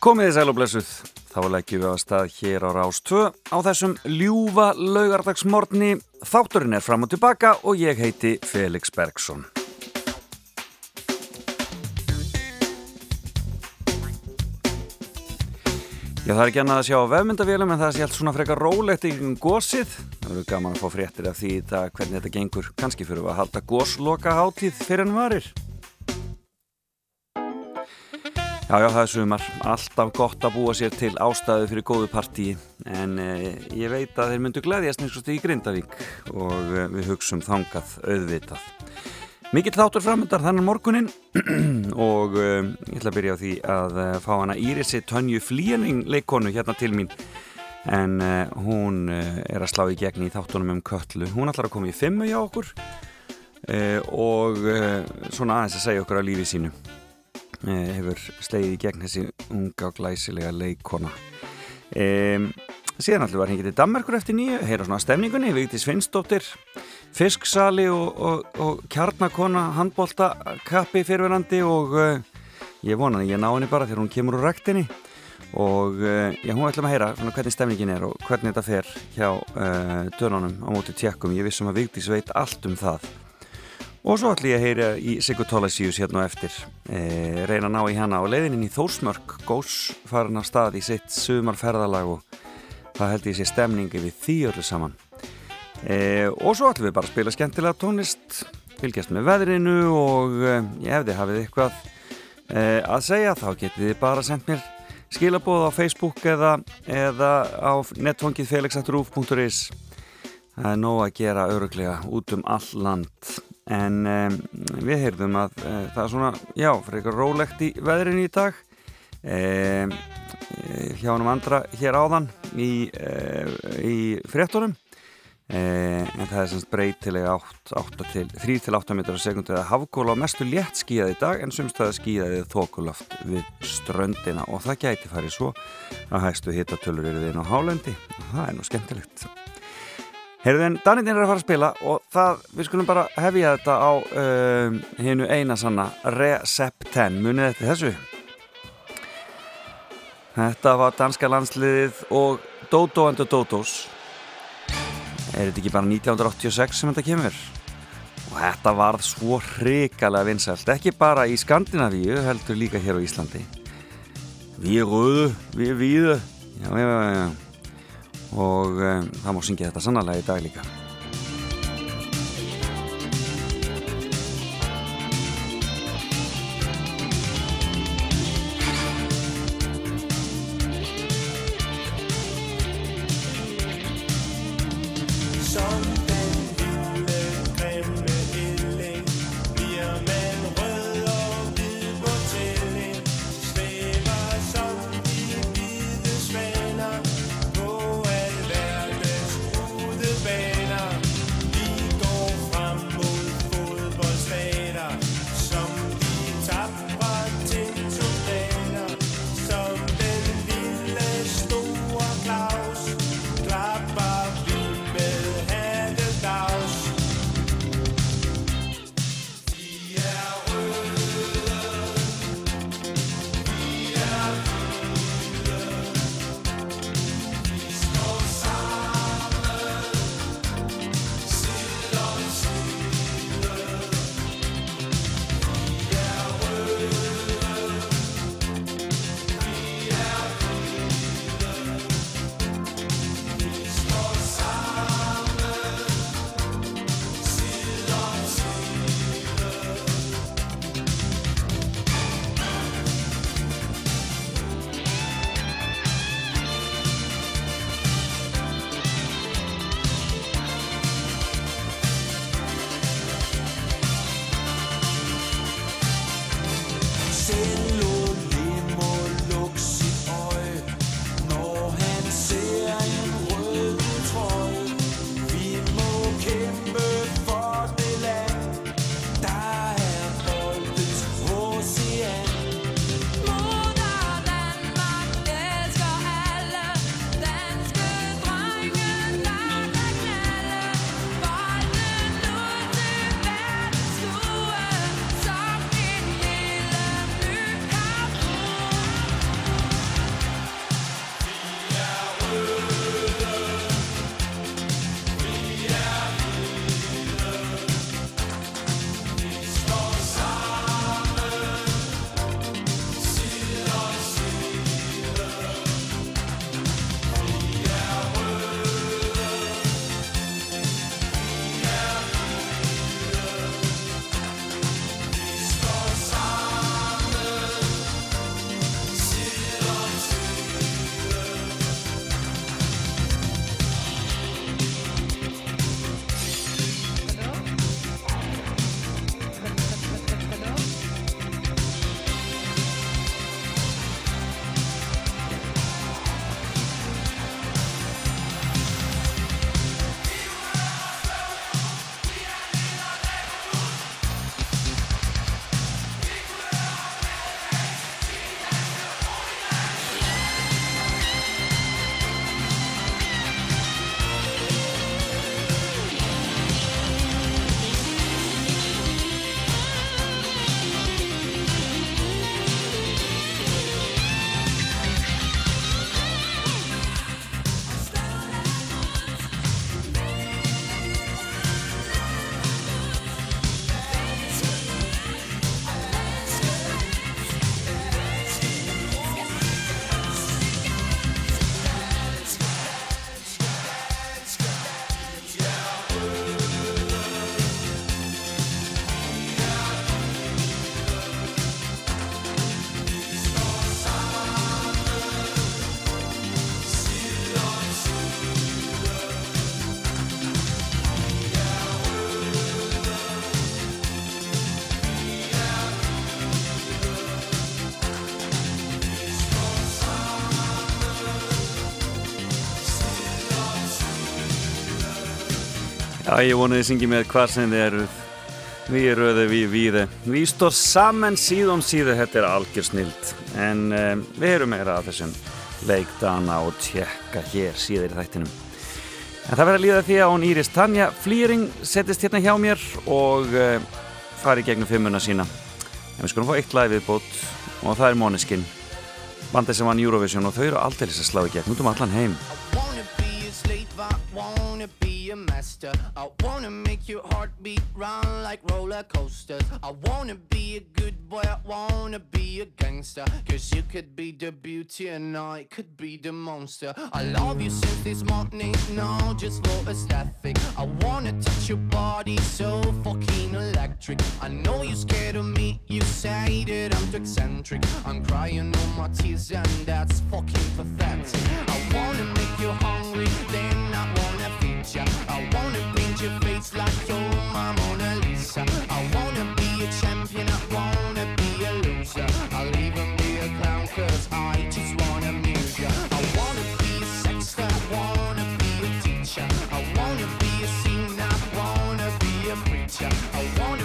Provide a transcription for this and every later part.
Komið í sæl og blessuð, þá leggjum við að stað hér á Rástvö á þessum ljúfa laugardagsmorni. Þátturinn er fram og tilbaka og ég heiti Felix Bergsson. Já, það er ekki annað að sjá á vefmyndavélum en það sé allt svona frekar rólegt í gósið. Það verður gaman að fá fréttir af því það hvernig þetta gengur. Kanski fyrir við að halda gósloka hátíð fyrir en varir. Já, já, það er sumar. Alltaf gott að búa sér til ástæðu fyrir góðu partíi en eh, ég veit að þeir myndu gleðjast stíð í Grindavík og eh, við hugsum þangað auðvitað. Mikill þáttur framöndar þannig morgunin og eh, ég ætla að byrja á því að eh, fá hana Írisi Tönju Flíening leikonu hérna til mín en eh, hún eh, er að slá í gegn í þáttunum um köllu. Hún ætlar að koma í fimmu hjá okkur og svona aðeins að segja okkur á lífi sínu. Eh, hefur slegið í gegn þessi unga og glæsilega leikona um, síðan allir var hengið til Danmarkur eftir nýju, heyra svona stemningunni Vigdís Svinsdóttir, Fisksali og, og, og kjarnakona handbóltakappi fyrirverandi og uh, ég vona að ég ná henni bara þegar hún kemur úr ræktinni. Og uh, já, hún ætlum að heyra svona, hvernig stemningin er og hvernig þetta fer hjá uh, dönunum á móti tjekkum ég vissum að Vigdís veit allt um það Og svo ætlum ég að heyra í Sigur Tólasíus hérna og eftir, e, reyna að ná í hana og leiðininn í Þórsmörk, Gós farin af stað í sitt sumarferðalag og það held ég sé stemningi við því öllu saman. E, og svo ætlum við bara að spila skemmtilega tónlist, fylgjast með veðrinu og e, ef þið hafið eitthvað e, að segja þá getið þið bara sendt mér skilabóð á Facebook eða, eða á netfongið felixatrúf.is. Það er nóg að gera öruglega út um all land en um, við heyrðum að uh, það er svona, já, eitthvað rólegt í veðrinu í dag. Um, hjá hann um andra hér áðan í, uh, í fréttunum. Uh, en það er semst breytilega 3-8 metrar á sekundi eða hafgóla á mestu létt skíðað í dag en sumstaði skíðaðið þokuloft við ströndina. Og það gæti farið svo að hægstu hittatölur eru við inn á hálendi. Og það er nú skemmtilegt Heyrðin, Danitinn er að fara að spila og það, við skulum bara hefja þetta á um, hennu eina sanna Recepten, munið þetta þessu. Þetta var danska landsliðið og Dodo and the Dodos. Er þetta ekki bara 1986 sem þetta kemur? Og þetta varð svo hrikalega vinsælt, ekki bara í Skandinavíu, heldur líka hér á Íslandi. Við röðu, við víðu Já, já, já, já og um, það má syngja þetta sannarlega í dag líka ég vonaði að syngja með hvað sem þið eru Við eruðu við víðu Við stóð saman síðan síðu Þetta er algjör snild. En um, við erum meira að þessum leikdana og tjekka hér síðar í þættinum. En það verður að líða því að hún Íris Tanja Flýring settist hérna hjá mér og uh, fari gegnum fimmuna sína. En við skulum fá eitt lag viðbót og það er Måneskin. Bandið sem vann Eurovision og þau eru aldrei að slá í gegn út um allan heim I wanna make your heartbeat run like roller coasters. I wanna be a good boy, I wanna be a gangster. Cause you could be the beauty and I could be the monster. I love you since this morning, no, just for aesthetic. I wanna touch your body so fucking electric. I know you're scared of me, you say that I'm too eccentric. I'm crying all my tears and that's fucking pathetic. I wanna make you hungry, then I wanna ya. I wanna paint your face like you're my Mona Lisa. I wanna be a champion, I wanna be a loser. I'll even be a clown cause I just wanna amuse ya. I wanna be a sexter, I wanna be a teacher. I wanna be a singer, I wanna be a preacher. I wanna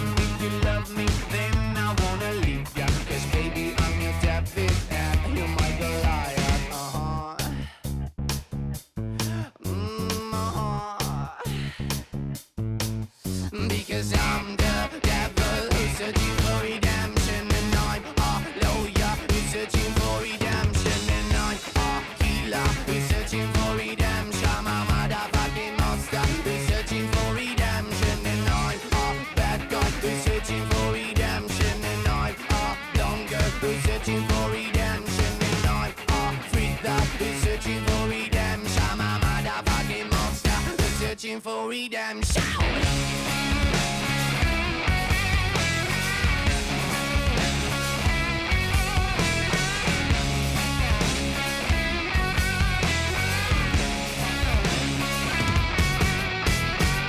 who's for redemption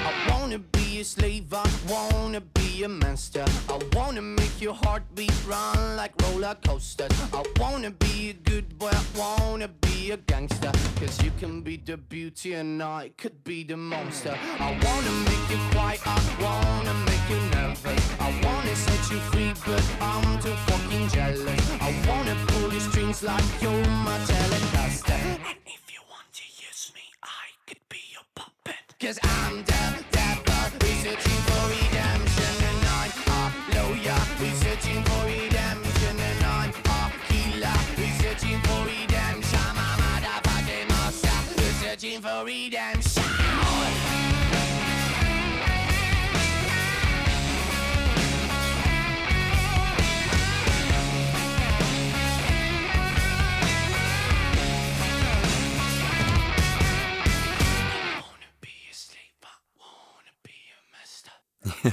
I wanna be a slave, I wanna be a monster. I wanna make your heartbeat run like roller coasters. I wanna be a good boy, I wanna be a gangster. Cause you can be the beauty and I could be the monster. I wanna make you quiet, I wanna make you nervous. I wanna set you free, but I'm too fucking jealous. I wanna pull your strings like you're my telecaster. And if you want to use me, I could be your puppet. Cause I'm the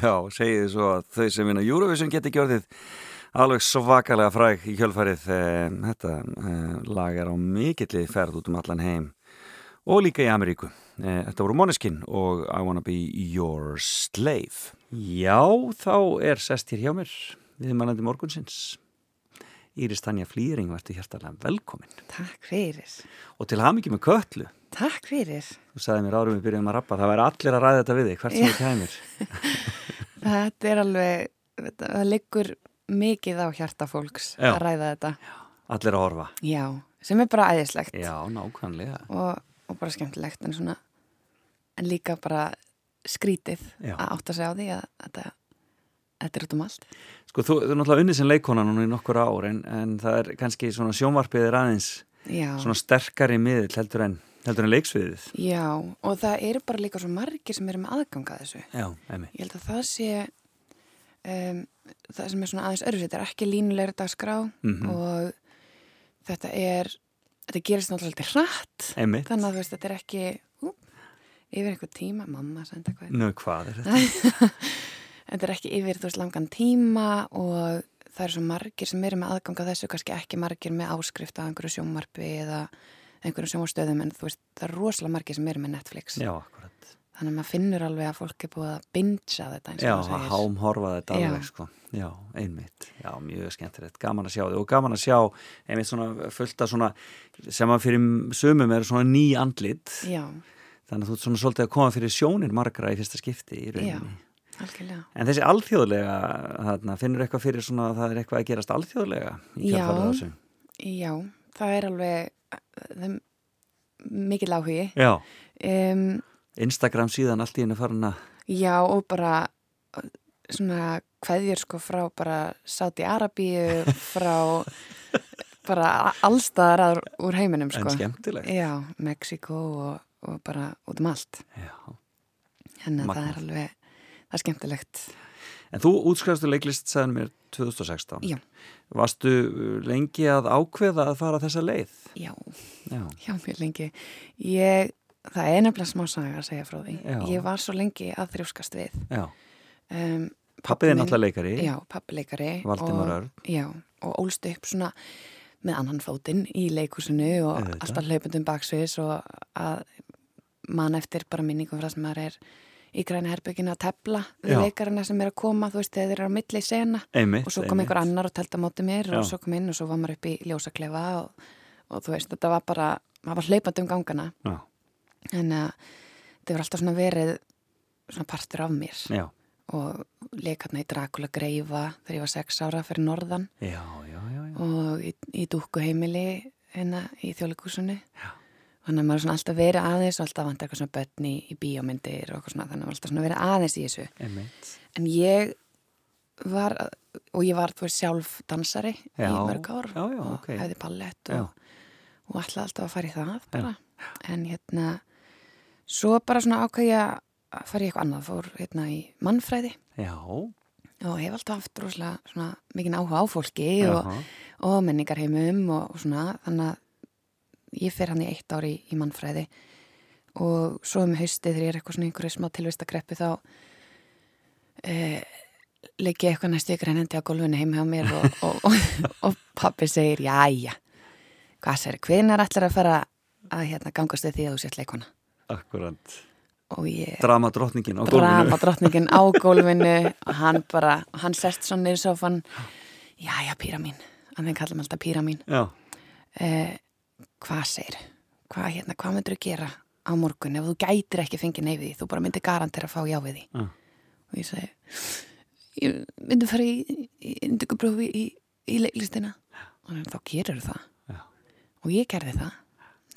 Já, segið svo að þau sem vinna Eurovision geti orðið alveg svakalega fræk í kjölfarið. Þetta eh, lag er á mikilli ferð út um allan heim og líka í Ameríku. Eh, þetta voru Måneskin og I Wanna Be Your Slave. Já, þá er sest hér hjá mér við mannandi morgunsins. Íris Tanja Flýring, værtu hjertalega velkomin. Takk fyrir. og til haf mikið með köllu Takk fyrir. Þú sagði mér árum við byrjum að rappa, það væri allir að ræða þetta við þig, hvert sem þú kæmir. Þetta er alveg, það liggur mikið á hjarta fólks Já. að ræða þetta. Allir að horfa. Já, sem er bara æðislegt Já, nákvæmlega. og, og bara skemmtilegt en svona, en líka bara skrítið Já. að átta sig á því að þetta, þetta er út um allt. Sko, þú, þú er náttúrulega unnið sem leikona núna í nokkur ár, en, en það er kannski svona sjónvarpið er aðeins Já. svona sterkari miðl heldur en, heldur en leiksviðið. Já, og það eru bara líka svo margir sem eru með aðganga þessu. Já, emi. Ég held að það sé um, það sem er svona aðeins öðru þetta er ekki línulegri dagskrá Mhm. og þetta er þetta gerist náttúrulega alltaf hratt Emi. þannig að þú veist, þetta er ekki ú, yfir einhver tíma, mamma senda hvað Nú, hvað er þetta? þetta er ekki yfir, þú veist, langan tíma og það eru svo margir sem eru með aðgang að þessu, kannski ekki margir með áskrift af einhverju sjónvarpi eða einhverju sjónvarstöðum, en þú veist, það eru rosalega margir sem eru með Netflix Já, akkurat. þannig að maður finnur alveg að fólk er búið að bingja þetta eins og Já, að segir. hám horfa þetta Já. alveg, sko. Já, einmitt. Já, mjög skemmtilegt. Gaman að sjá þið og gaman að sjá einmitt svona fullt af svona sem að fyrir sumum er svona ný andlit. Já, þannig að þú ert svona svolítið að koma fyrir sjónir margra í fyrsta skipti í Já, rauninni algjörlega. En þessi alþjóðlega, þarna, finnur eitthvað fyrir svona að það er eitthvað að gerast alþjóðlega í Já. kjálfarið þessu? Já, það er alveg það er mikil áhugi. Já. Um, Instagram síðan allt í hennu farin að, já, og bara svona kveðjur sko frá bara Sáti Arabíu, frá bara allstaðar að- úr heiminum sko. en skemmtilegt. Já, Mexiko og, og bara út um allt. Já. Þannig að það er alveg, það er skemmtilegt. En þú útskrifastu leiklist, sagði mér, 2016. Já. Varstu uh, lengi að ákveða að fara þessa leið? Já, Já. já, mjög lengi. Ég, það er nefnilega smá saga að segja frá því. Já. Ég var svo lengi að þrjóskast við. Já. Um, Pappið er náttúrulega leikari. Já, pappileikari. Valdimar og- Örn. Já, og ólst upp svona með annan fótinn í leikusinu og Auðvitað. alltaf hlaupundum baksviðs og að mann eftir bara minningum frá sem maður er í græna herbygginu að tepla við leikarina sem er að koma, þú veist, þegar þeir eru á milli sena Einmitt. og svo kom einhver annar og telta móti mér Já. og svo kom inn og svo var maður upp í ljósaklefa og, og þú veist, þetta var bara maður var hlaupandi um gangana Já. en að þetta var alltaf svona verið svona partur af mér Já. og leikarna í Dracula Greifa þegar ég var sex ára fyrir norðan Já, já, já, já. og í, í dúkku heimili hérna í þjóðleikúsinu Já. Þannig að maður er svona alltaf verið aðeins og alltaf vant eitthvað svona börn í, í bíómyndir og eitthvað svona, þannig að maður er alltaf svona verið aðeins í þessu Einmitt. en ég var og ég var þú veist sjálf dansari Já. í mörg ár Já, já, og ok. hefði ballett og, og alltaf alltaf að fara í það bara. en hérna svo bara svona ákveðja að fara í eitthvað annað fór hérna í mannfræði Já. og hef alltaf haft rosalega svona mikið áhuga á fólki og, og menningarheimum og, og svona þannig að ég fer hann í eitt ári í, í mannfræði og svo um haustið þegar ég er eitthvað svona einhverju smá tilvistakreppu þá eh, leik ég eitthvað næstu ykkur hennendi á gólfinu heim hjá mér og, og, og, og pappi segir jæja, hvað sér, hvenar ætlar að fara að hérna, gangast við því að þú sért leikona Akkurant. og ég Drama drottningin á gólfinu. drama drottningin á gólfinu og hann bara, hann sest svo niður svo fann, jæja pýra mín hann þeim kallum alltaf pýra mín Já. eh, hvað segir? Hvað, hérna, hvað myndur þú gera á morgun? Ef þú gætir ekki fengið neyfið því þú bara myndir garantir að fá já við því. Já. og ég segi ég myndi fara í, í indugubrófi í, í leiklistina. Og þá gerir það. Já. og ég gerði það.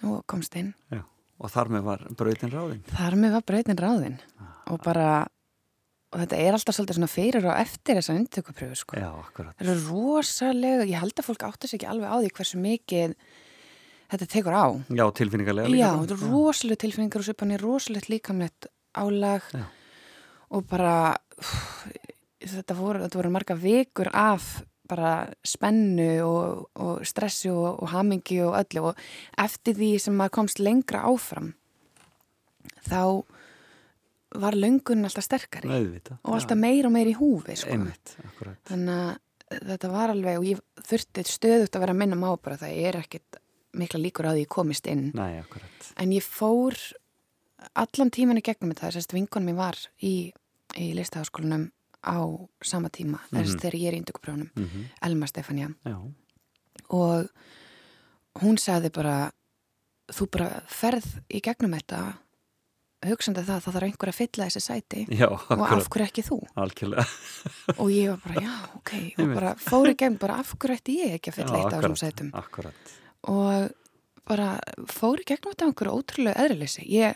Og komst inn. Já. Og þar með var brautin ráðin. þar með var breytin ráðin. Og bara og þetta er alltaf svolítið svona fyrir og eftir þessa indugubrófi sko. Það eru rosalega, ég held að fólk áttar sig ekki alveg á því hversu mikið þetta tekur á. Já, tilfinningarlega Já, bara. þetta eru rosalega tilfinningar og svipan er rosalegt líkamlegt álag Já. og bara þetta voru, þetta voru marga vikur af bara spennu og, og stressi og, og hamingi og öllu og eftir því sem maður komst lengra áfram þá var löngun alltaf sterkari Auðvitað. og alltaf meira og meira í húfi sko. Einmitt. Þannig að þetta var alveg og ég þurfti stöðugt að vera að minna má bara það er ekkit mikla líkur á því ég komist inn. Nei, en ég fór allan tíman í gegnum þetta þess að vinkonum ég var í, í listaháskólanum á sama tíma þess Mhm. þegar ég er í indökuprjónum Mm Elma Stefania. Já. og hún sagði bara þú bara ferð í gegnum þetta hugsandi það að það þarf einhver að fylla þessi sæti Já, og af hverju ekki þú? Og ég var bara já, ok. Og bara fór í gegn bara af hverju ætti ég ekki að fylla eitt af þessum sætum? Akkurat. Og bara fór í gegnum þetta einhverju ótrúlega eðrileysi ég,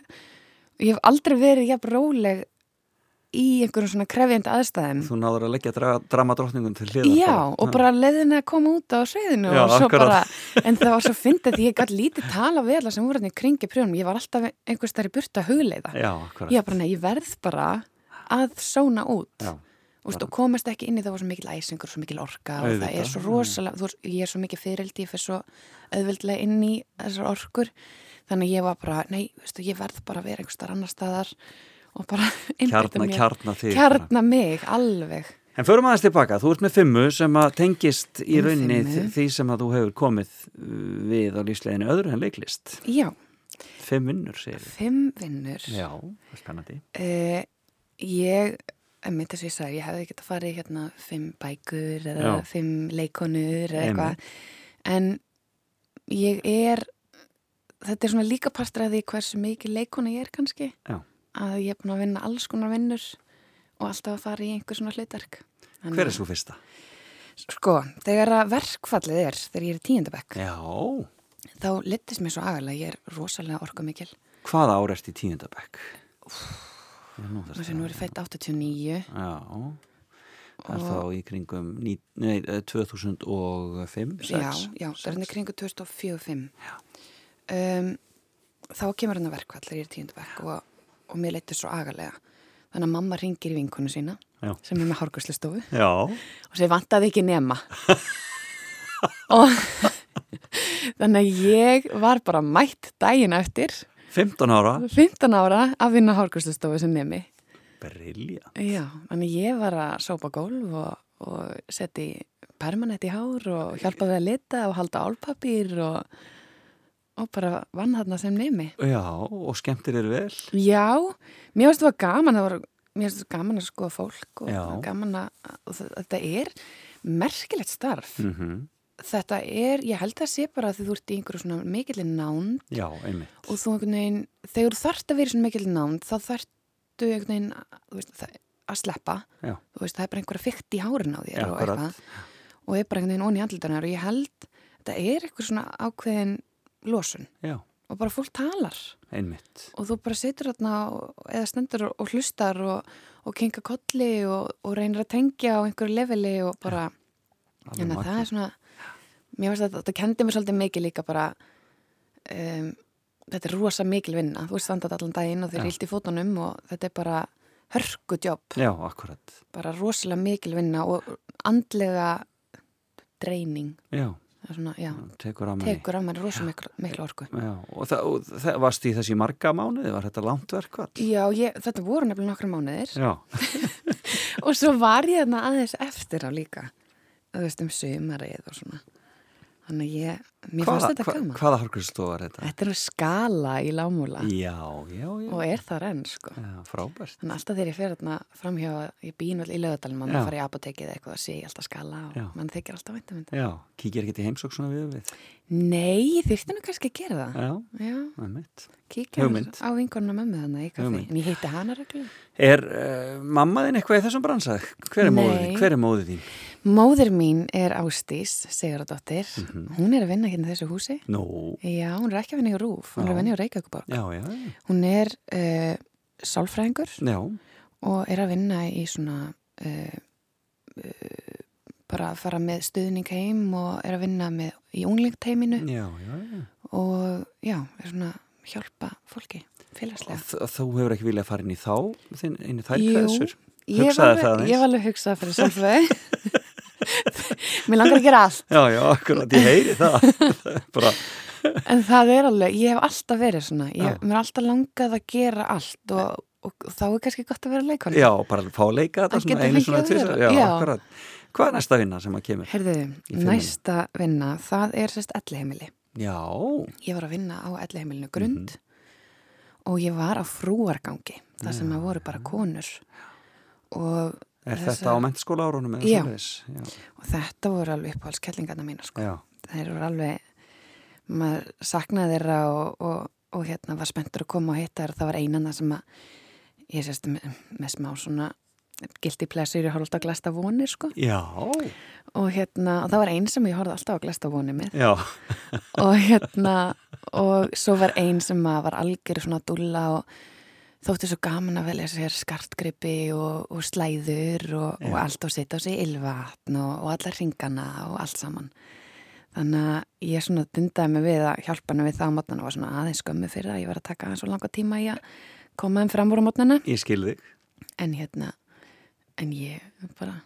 ég hef aldrei verið jafn róleg í einhverjum svona krefjandi aðstæðum Þú náður að leggja dra drama drottningun til hliðar. Já, og bara leiðin að koma út á sviðinu Já, og svo akkurat. bara, en það var svo fyndið því ég gæti lítið tala við alla sem voru hérna í kringi prjónum, ég var alltaf einhvers þar í burta hugleiða. Já, akkurat. Ég bara, nei, ég verð bara að sóna út Já. Veist, og komast ekki inn í það var svo mikil æsingur, svo mikil orka og það Auðvitað, er svo rosalega, þú, ég er svo mikil fyririldi, ég fyrir svo auðveldlega inn í þessar orkur, þannig ég var bara, nei, veistu, ég verð bara að vera einhvers þar annar staðar og bara Kjarna, mér. kjarna þig. kjarna mig, alveg. En förum aðeins tilbaka, þú ert með fimmu sem að tengist í fimmu. því sem að þú hefur komið uh, við á lífsleginu öðru en leiklist. Já, Fimm vinnur, segir við. fimm vinnur. Já, það er spennandi. Uh, ég, einmitt þess að ég sagði, ég hefði getað farið í hérna fimm bækur eða Já. fimm leikonur eða eitthvað. En ég er þetta er svona líka því hversu mikið leikona ég er kannski Já. að ég er búin að vinna alls konar vinnur og alltaf að fara í einhver svona hlutverk Þannig Hver er að- svo fyrsta? Sko, þegar að verkfallið er þegar ég er tíundabæk Já, þá litist mér svo agalega, ég er rosalega orkumikil hvaða ár erst í tíundabæk? Já, nú sem nú er fætt 89 Já, það er þá í kringum ní, nei, eh, 2005, 6? Já, já, það er henni kringu 2004-05 um, Þá kemur þegar ég er í tíundabæk og, og mér litist svo agalega. Þannig að mamma ringir í vinkonu sína Já. sem er með hárgjörslustofu Já, og sér vantaði ekki nema? Og þannig að ég var bara mætt daginn eftir 15 ára 15 ára að vinna hárgjörslustofu sem nemi Brilja Já, þannig ég var að sópa gólf og, og setti permanent í hár og hjálpaði að lita og halda álpapír og, og bara vann þarna sem nemi. Já, og skemmtir þér vel Já, mér finnst var gaman, það var, mér finnst það gaman að skoða fólk og Já. gaman að, þetta er merkilegt starf. mm Þetta er, ég held að sé bara að þú ert í einhverju svona mikilinn nánd. Já, einmitt. Og þú einhvern veginn, þegar þú þarft að vera svona mikilinn nánd, þá þarftu einhvern veginn, veist, það, að sleppa. Veist, það er bara einhverja fykt í hárin á þér Já, og eitthvað. og er bara einhvern veginn onni í andlitanar og ég held þetta er eitthvað svona ákveðin losun. Já, og bara fólk talar. Einmitt. Og þú bara situr þarna eða stendur og, hlustar og, og kinga kolli og, og reynir að tengja á einhverju leveli og bara, Alveg en það er svona mér finnst að þetta kendi mér svolítið mikið líka bara um, þetta er rosa mikil vinna. Þú veist standað allan daginn og þeir illt í fótunum og þetta er bara hörku jobb Já, akkurat. Bara rosalega mikil vinna og andlega dreining. Já, svona, já, tekur manni. Af mér rosa miklu, orku. Já, og það, og það varst í þessi marga mánuði, var þetta langt verkvall? Já, ég, þetta voru nefnilega nokkra mánuðir. Og svo var ég aðeins eftir á líka þú veist um sumarið og svona þannig að ég, mér fannst þetta hva, gaman hvaða harkurstof var þetta? Þetta er skala í lámúla Já, já, já, og er það enn sko já frábært Þannig að alltaf þegar ég fer þarna framhjá ég býn vel í lögadalinn, mann fara í apotekið eitthvað að sé alltaf skala og Já. mann þykir alltaf væntum þetta. Já, kíkir ekki til heimsók svona við við Nei, ég þyrfti nú kannski að gera það. Já, Já, það er mitt kíkja Hugmynd. á vinkonuna mömmu þannig í kaffi. Hugmynd. En ég hitti hana reglulega. Er uh, mamma þín eitthvað í þessum bransað? Hver er móðið þín? Er? Móðir mín er Ástís, Sigurðardóttir. Mhm. Hún er að vinna hérna í þessu húsi. Nú, Já, hún er ekki að vinna í Rúf, hún er Já. að vinna í Reykjavíkuborg. já, já, já, Hún er uh, sálfræðingur og er að vinna í svona uh, uh, bara að fara með stuðning heim og er að vinna með í unglingteiminu já, já, já. og já, er svona að hjálpa fólki Og félagslega. þ- þú hefur ekki viljað fara inn í þá, inn í þær Jú, kreðsur? Ég var alveg- alveg hugsað fyrir sálfræði. Mér langar að gera allt. Já, já, akkurat, ég heyri það. Bara, En það er alveg, ég hef alltaf verið svona. Ég, mér er alltaf langað að gera allt og, og, þá er kannski gott að vera leikon. já, bara fá að leika þetta Að einu svona að tvisar. Já, akkurat. Hvað er næsta vinna sem að kemur? Herðu, næsta vinna, það er sérst elliheimili. Já, Ég var að vinna á elliheimilinu Grund og ég var á frúargangi, það sem að voru bara konur. Og, er Þessa- þetta á mentaskóla árunum Já. Já, og þetta voru alveg uppáhaldskellingarna mína, sko. já, þeir eru alveg maður saknaði þeirra og, og, og hérna var spenntur að koma og hitta þeirra það var einanna sem að ég sérst með, með smá svona gildi plessur ég horfði alltaf að glasta vonir sko. Já, og hérna, og það var einn sem ég horfði alltaf að glasta vonir með. Já, og hérna, og svo var einn sem að var algjör svona dúlla og þótti svo gaman að velja sér skartgrippi og, og slæður og, og allt og setja á sig ylvatn og, og allar ringana og allt saman. Þannig að ég svona dundaði mig við að hjálpa henni við það á mótnana og var svona aðeins skömmu fyrir að ég var að taka svo langa tíma í að koma þeim fram úr á mótnana. ég skil þig. En hérna, en ég bara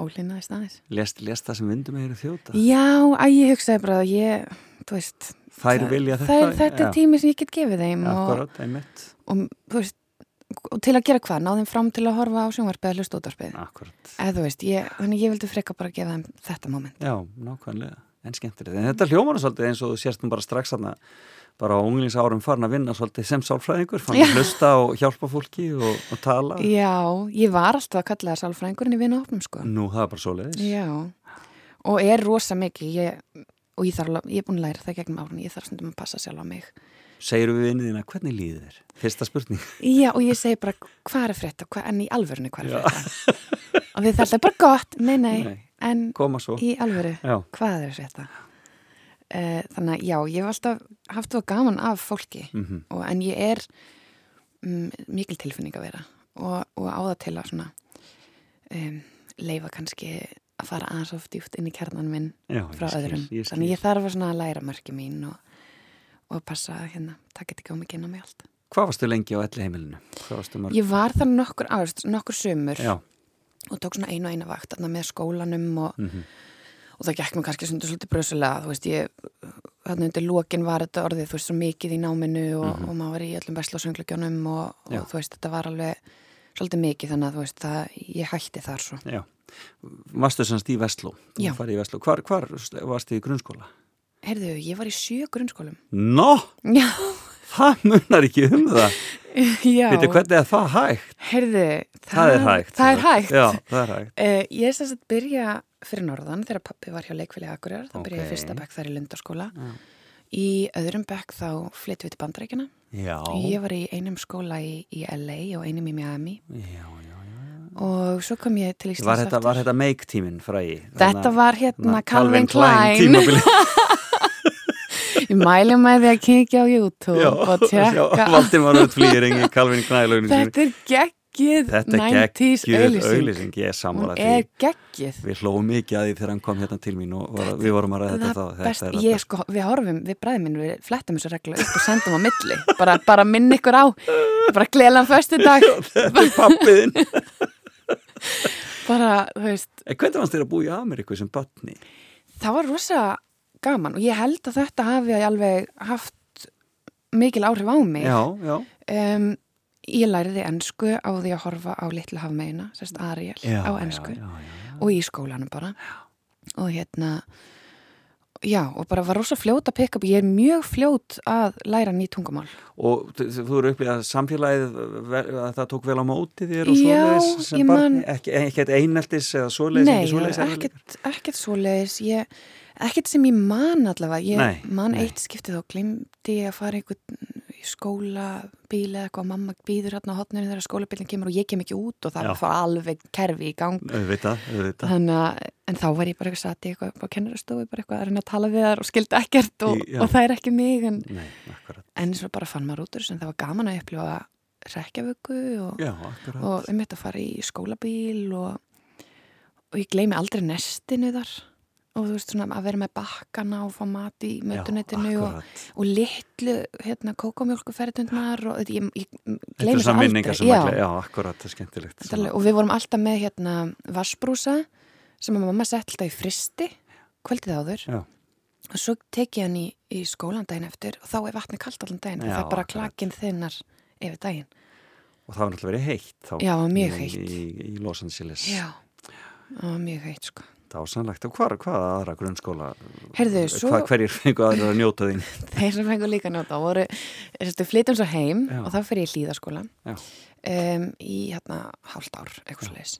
ólinaði staðis. Lest, lest það sem vindum eru þjóta. Já, að ég hugsaði bara að ég, þú veist, það- vilja þetta. það er, þetta er tími sem ég get gefið þeim og, Akkurat, einmitt. og þú veist, og til að gera hvað, ná þeim fram til að horfa á sjónvarpið eða ég, þannig ég vildi freka bara að gefa þeim þetta moment. Já, nákvæmlega. En skemmtilegt. En þetta hljómar nú svolítið eins og þú sérst nú bara strax aðna bara á unglingsárum farin að vinna svolítið sem sálfræðingur, fann að hlusta og hjálpa fólki og, og tala. Já, ég var alltaf að kalla það sálfræðingurinn í vinahopnum, sko. Nú, það er bara svoleiðis. Já, og er rosa mikið, ég, og ég þarf ég er búin að læra það gegnum árun, ég þarf stundum að passa sjálf á mig. Segir við vinniðina, hvernig líður þér? Fyrsta spurning. Já, og ég segi bara, hvað er frétta? Hva, en í alvörinu, hvað er frétta? og við þarfum bara gott, nei, nei, Nei. en í alvöru, Já. hvað er frétta? Uh, þannig að já, ég hef alltaf haft það gaman af fólki Mm og, en ég er um, mikil tilfinning að vera og, og á það til að svona um, leifa kannski að fara aðeins of djúpt inn í kjarnan minn Já, frá skil, öðrum. ég. Þannig ég þarf að læra mörki mín og, og passa að hérna, taka þetta ekki á mig inn á mig allt. Hvað varstu lengi á elli heimilinu? Ég var þar nokkur ást, nokkur sömur Já. og tók svona einu og eina vakt með skólanum og, Mm og það gekk mér kannski svona svolítið brösulega, þú veist, ég þarna undir lokin var þetta orðið, þú veist, svo mikið í náminu og, og maður var í öllum vesla söngleikjónum og, og þú veist, þetta var alveg svolítið mikið þannig að þú veist, það, ég hætti þar svo. Já. Varstu semst í Vestló? Já. Hvar, hvar varstu í grunnskóla? Heyrðu, ég var í sjö grunnskólum. Nó, Já, það munar ekki um það. já. Veitu, hvernig er það hægt? Heyrðu, Það, er hægt. Það er hægt. Já, það er hægt. Uh, ég er sem sagt byrja fyrir norðan þegar pappi var hjá leikfélagi Akureyrar, þá byrja ég Ok. í fyrsta bekk þar í Lundarskóla. Já. Í öðrum bekk þá flyttum við til Bandarækina. Já. Ég var í einum skóla í, í LA og einum í Miami Já, já, og svo kom ég til Íslands Var þetta, var þetta make tíminn frægi? Þetta var hérna Þarna Calvin Klein. tímabili. Ég mæli með því að kíkja á YouTube Já, og tjekka. Valdimar Utflýring í Calvin Klein lögnin Þetta er geggið Þetta er 90s geggjuð auðlýsing. ég er Hún sammála er því. geggið. Við hlóum mikið að því þegar hann kom hérna til mín og var, við vorum að ræða þetta þá. Þetta er ég sko, við horfum, við bræðum minn, við flettum þessu reglu upp og sendum á milli, bara, bara minn ykkur á, bara glelan föstu dag, Þetta er pappiðinn. bara, þú veist, En hvernig fannst þér að búa í Ameríku sem batni? það var rosa gaman og ég held að þetta hafi alveg haft mikil áhrif á mig. Já, já. Um, ég læriði ennsku á því að horfa á litlu hafmeina, sérst Ariel, já á ennsku Já, já, já. og í skólanum bara. Og hérna, já, og bara var rosa fljót að pikka upp, ég er mjög fljót að læra ný tungumál. Og þú eru upplýðað að samfélagið, að það tók vel á móti þér og svoleiðis sem ég barni? man- ekkert eineltis eða svoleiðis? Nei, ekki svoleiðis ekkert, ekkert svoleiðis, ég, ekkert sem ég man allavega, ég Nei, man nei. eitt skiptið og glimti að fara einhvern í skóla, bíl eða eitthvað, mamma býður hérna á hotninu þegar skólabílinn kemur og ég kem ekki út og það fór alveg kerfi í gang. Auðvitað, auðvitað. Þannig að, en þá var ég bara eitthvað satt í eitthvað á kennarastofu, bara eitthvað að reyna að tala við þar og skildi ekkert og, og það er ekki mig, en, Nei, en svo bara fann maður út úr þessu en það var gaman að upplifa rekjavöku og, Já, og um þetta að fara í skólabíl og, og ég gleymi aldrei nestinu þar og þú veist svona að vera með bakkana og fá mat í mötunetinu og, og litlu hérna kókomjólkuferðundnar og þetta- ég, ég gleymi þessu aldrei já, já, akkurat, það er skemmtilegt. þetta er alveg- og við vorum alltaf með hérna vassbrúsa sem að mamma sett alltaf í fristi kvöldið áður Já. og svo tek ég hann í, í skólan daginn eftir og þá er vatni kalt allan daginn Já, það er bara klakinn þinnar yfir daginn Og það var náttúrulega verið heitt þá. Já, mjög heitt. Í, í Los Angeles. já, mjög heitt sko Dásanlegt. Og hvað, hvað aðra grunnskóla? Heyrðu, svo- Hvað, hverjir fengu aðra að njóta þín? þeir sem fengur líka að njóta voru, þessu, flytjum svo heim Já. og þá fyrir ég í hlýðaskóla um, í hérna hálft ár, eitthvað leis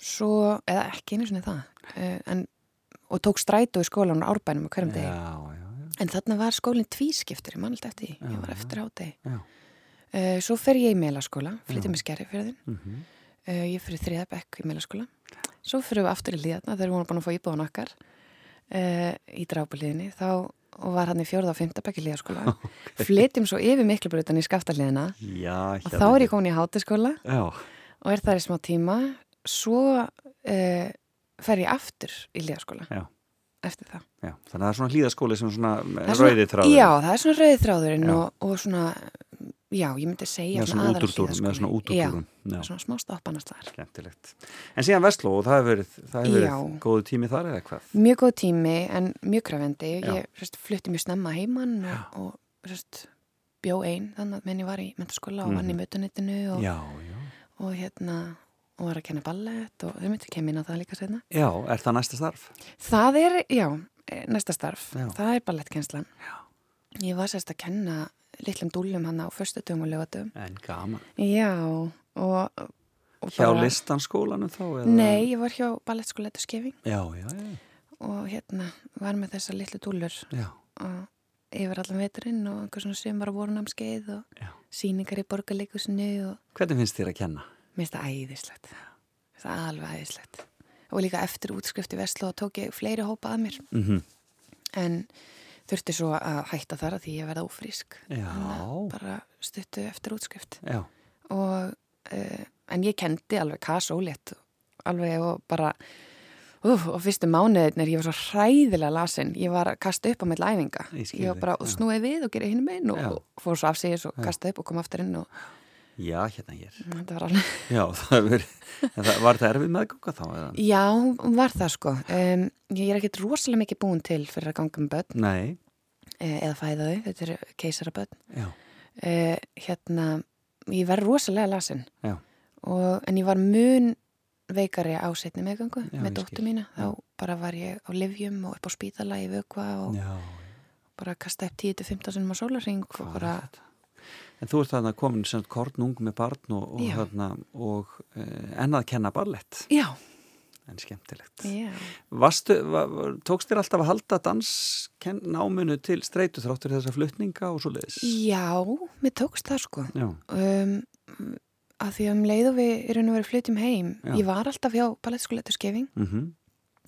svo, eða ekki einu sinni það uh, en, og tók strætó í skólan á árbænum á hverjum degi en þarna var skólinn tvískiptur, ég man alltaf eftir Já, ég var eftir Já. uh, svo fer ég í melaskóla, flytjum í skerri fyrir þinn Mhm. uh, ég fyrir þriða bekk í melaskóla svo fyrir við aftur í hlýðarna þegar við vorum búin að fá íbúðan okkar uh, í drápuliðinni þá og var hann í fjórða og fymta bekk í hlýðaskóla flytjum svo yfir miklubröðan í skaftaliðina Já, og þá er ég komin í hátiskóla Já, og er þar í smá tíma. Svo uh, fer ég aftur í hlýðaskóla Já. eftir það. Já. Þannig að það er svona hlýðaskóli sem svona Það er svona- rauði þráður. Já, það er svona rauði þráðurinn og, og svona, já, ég myndi segja Með svona útúrdúr, með hlíðaskóli. svona útúrdúrum. Já, Já, svona smá stoppanast þar. skemmtilegt. En síðan Vestló, og það hefur verið, verið góðu tími þar eða hvað? Mjög góð tími en mjög krafendi. Ég sérst, flutti mjög snemma heimann og, og sérst, bjó einn þannig að menn ég var í mentaskóla og vann í Mhm. mötunitinu og, já. og hérna og var að kenna ballett og þau myndi kemur inn á það líka sérna. Já, er það næsta starf? Það er, já, eh, næsta starf. Já. Það er ballettkenslan. Ég var sérst að kenna litlum dúllum hann á föstudum og lögatum. En gaman. Já, og, og Hjá listanskólanum þá? Eða? Nei, ég var hjá ballettskóla þetta skefing Já, já, já. og hérna var með þessa litlu dúllur Já, og yfir allan veturinn og einhver svona sömur á vorunamskeið og Já. síningar í borgarleikusinu og Hvernig finnst þér að kenna? mér finnst það æðislegt. Það alveg æðislegt. Og líka eftir útskrift í Veslu tók ég fleiri hópa að mér Mm en þurfti svo að hætta þar að því ég verða ófrísk. Bara stuttu eftir útskrift. Og, uh, en ég kendi alveg kasólétt alveg og bara Úf, og fyrstu mánuðinir, ég var svo hræðilega lasin, ég var að kasta upp á með læfinga, Ég ég var bara og snúið við og gera hinn meginn og, og fór svo af sig og kasta upp og kom aftur inn og Já, hérna hér. þetta var alveg Já, það var, það, var það erfið meðgóka þá eða? Já, var það sko. Um, ég er ekkert rosalega mikið búin til fyrir að ganga með börn Nei, eh, eða fæða þau, þetta eru keisarabörn. já, Uh, hérna, ég var rosalega lasin já, og, en ég var mun veikari á setni meðgangu Já, með dóttu mína. Þá bara var ég á livjum og upp á spítala í vökva og já. bara kasta upp 10-15 sinum á sólarring og bara, þetta? En þú ert þarna komin sem kornung með barn og, og, þarna, og uh, ennað kenna ballett, já, en skemmtilegt. já. Vastu, va, tókst þér alltaf að halda dansnáminu til streitu þráttur þessar flutninga og svo leiðis? Já, mér tókst það sko. Já, um, að því að um leið og við og verið flytjum heim Já. ég var alltaf hjá ballettskóletu skefing mhm,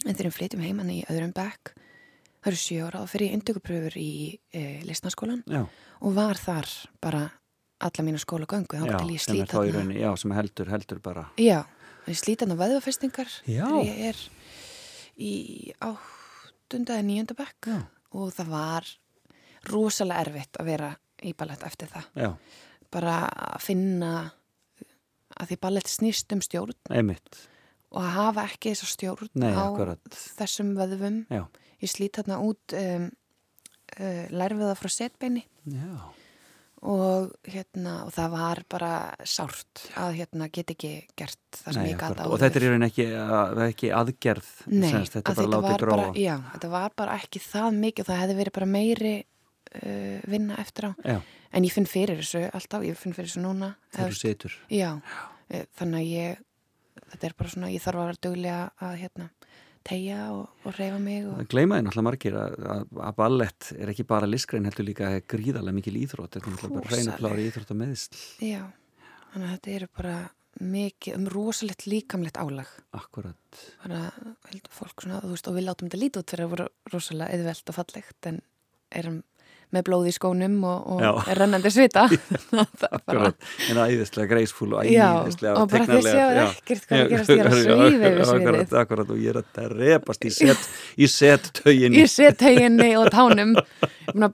en þegar við flytjum heim hann í öðrum bekk það eru sjö ára og fyrir ég indökupröfur í e, listnaskólan já, og var þar bara alla mína skólagöngu þá til ég slít þarna. já, sem heldur, heldur bara. já, ég slít þarna þegar ég er í áttunda eða níunda bekk Já. og það var rosalega erfitt að vera í ballett eftir það. Já, bara að finna að því ballett snýst um stjórn einmitt, og að hafa ekki þessa stjórn Nei, á akkurat. þessum já, ég slít þarna út um, uh, lærfiða frá setbeini. Já, og hérna og það var bara sárt að hérna get ekki gert það sem Nei, ég gata akkurat. og þetta er í rauninni ekki, að, ekki aðgerð, Nei, semst, þetta að er bara látið bara, já, þetta var bara ekki það mikið það hefði verið bara meiri uh, vinna eftir á. Já, en ég finn fyrir þessu alltaf, ég finn fyrir þessu núna þegar þú situr. Já, eh, þannig að ég, þetta er bara svona, ég þarf að vera duglega að hérna, tegja og, og reyfa mig og Það gleymaði náttúrulega margir að, að, að ballett er ekki bara listgrein heldur líka gríðarlega mikil íþrótt, þetta er náttúrulega bara reyna klára íþrótt og meðisl. já, þannig að þetta eru bara mikið, um rosalegt líkamlegt álag Akkurat. bara heldur fólk svona, þú veist, og við látum þetta lítið út fyrir að vera rosalega eðvelt og fallegt en erum með blóð í skónum og, og rennandi svita. Bara, en æðislega greisfúl og æðislega yfir Akkurat, akkurat, og ég er að repast í set, í set tögin Ég set og tánum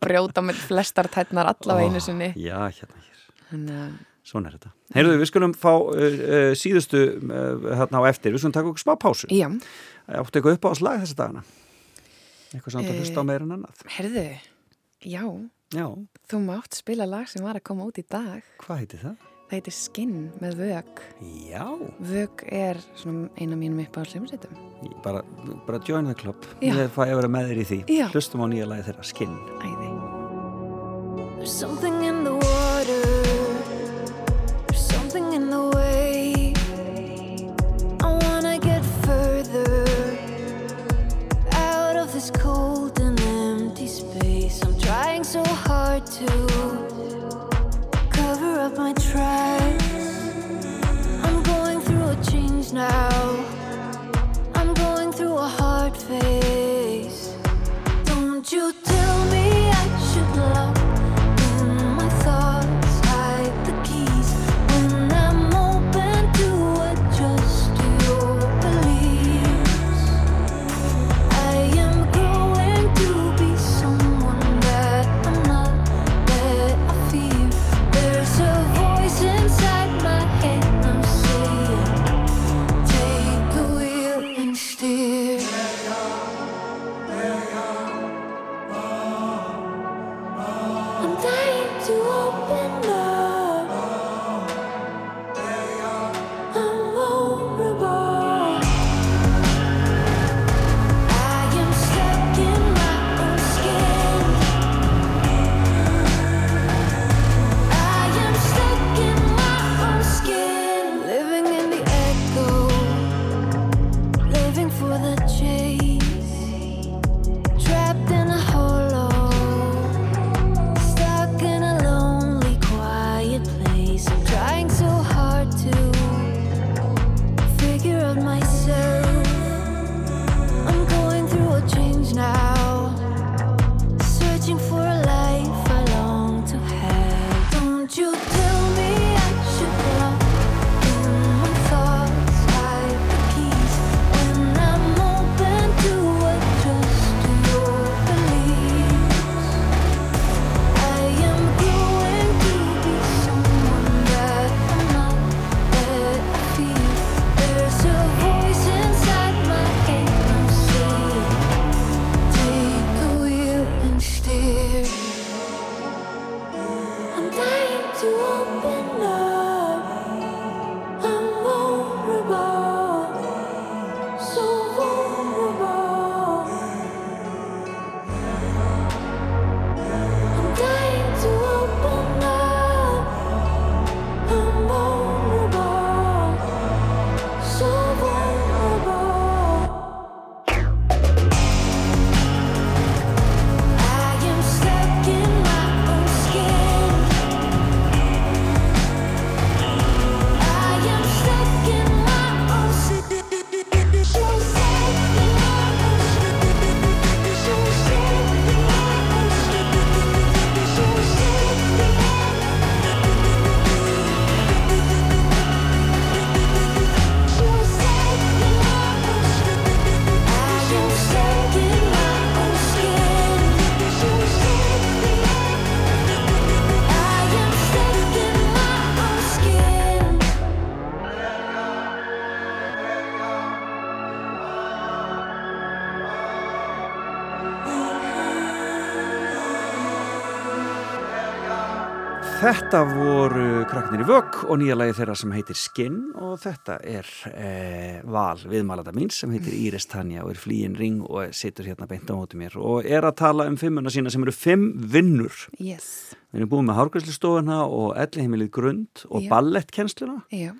brjóta með flestar tætnar allavega einu sinni. Já, hérna hér, Þannig að svona er þetta. Heyrðu, við skulum fá uh, uh, síðustu uh, hérna á eftir, við skulum taka okkur smá pásu. Já, Áttu eitthvað upp á slag þessa dagana? Eitthvað samt að Eh, hlusta á meira en annað? herðu, já, Já, þú mátt spila lag sem var að koma út í dag. hvað heitir það? Það heitir Skinn með Vög. Já, Vög er svona eina mínum upp á hljómsveitum. bara, bara join the club Já. Ég fæ að vera með þér í því Já. Hlustum á nýja lagi þeirra, skinn Æði. There's something in the water. There's something in the way. I wanna get further out of this cold trying so hard to cover up my tracks. I'm going through a change now. I'm going through a hard phase. Þetta voru krakkinir í vögg og nýja lagi þeirra sem heitir Skinn og þetta er eh, val viðmalanda mín sem heitir Íris Tanja og er flýin ring og situr hérna beint á móti mér og er að tala um fimmuna sína sem eru fimm vinnur. Yes. Við erum búin með hárgræslistofuna og ellihimilið grund og Já. ballettkennsluna. Já.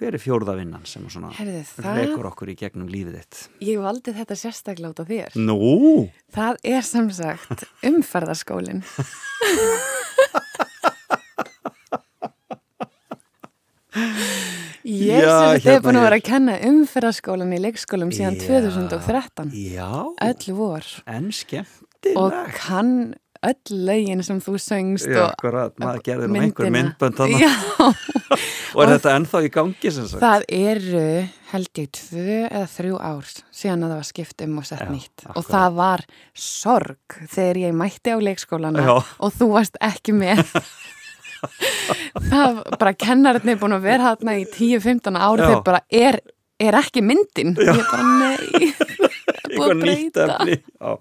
Hver er fjórða vinnan sem svona Herðu, það- rekur okkur í gegnum lífið þitt? Ég valdi þetta sérstaklega út af þér. Nú, Það er sem sagt umferðarskólinn. Ég Já, sem þetta er búin hérna að vera er- að kenna umferðarskólan í leikskólum síðan Já. 2013. já, Öll vor. en Og skemmtilegt. kann öll lögin sem þú söngst Já, og akkurat, maður gerði nú einhver myndbönd. Já, Og er þetta ennþá í gangi sem sagt? það eru held ég tvö eða þrjú ár síðan að það var skipt um og sett Já, nýtt. Og akkurat. það var sorg þegar ég mætti á leikskólana Já. og þú varst ekki með. það bara kennarinn er búin að vera þarna í 10-15 ári Já. þegar bara er, er ekki myndin. Já. Ég bara nei. Eitthvað að nýtt. Já,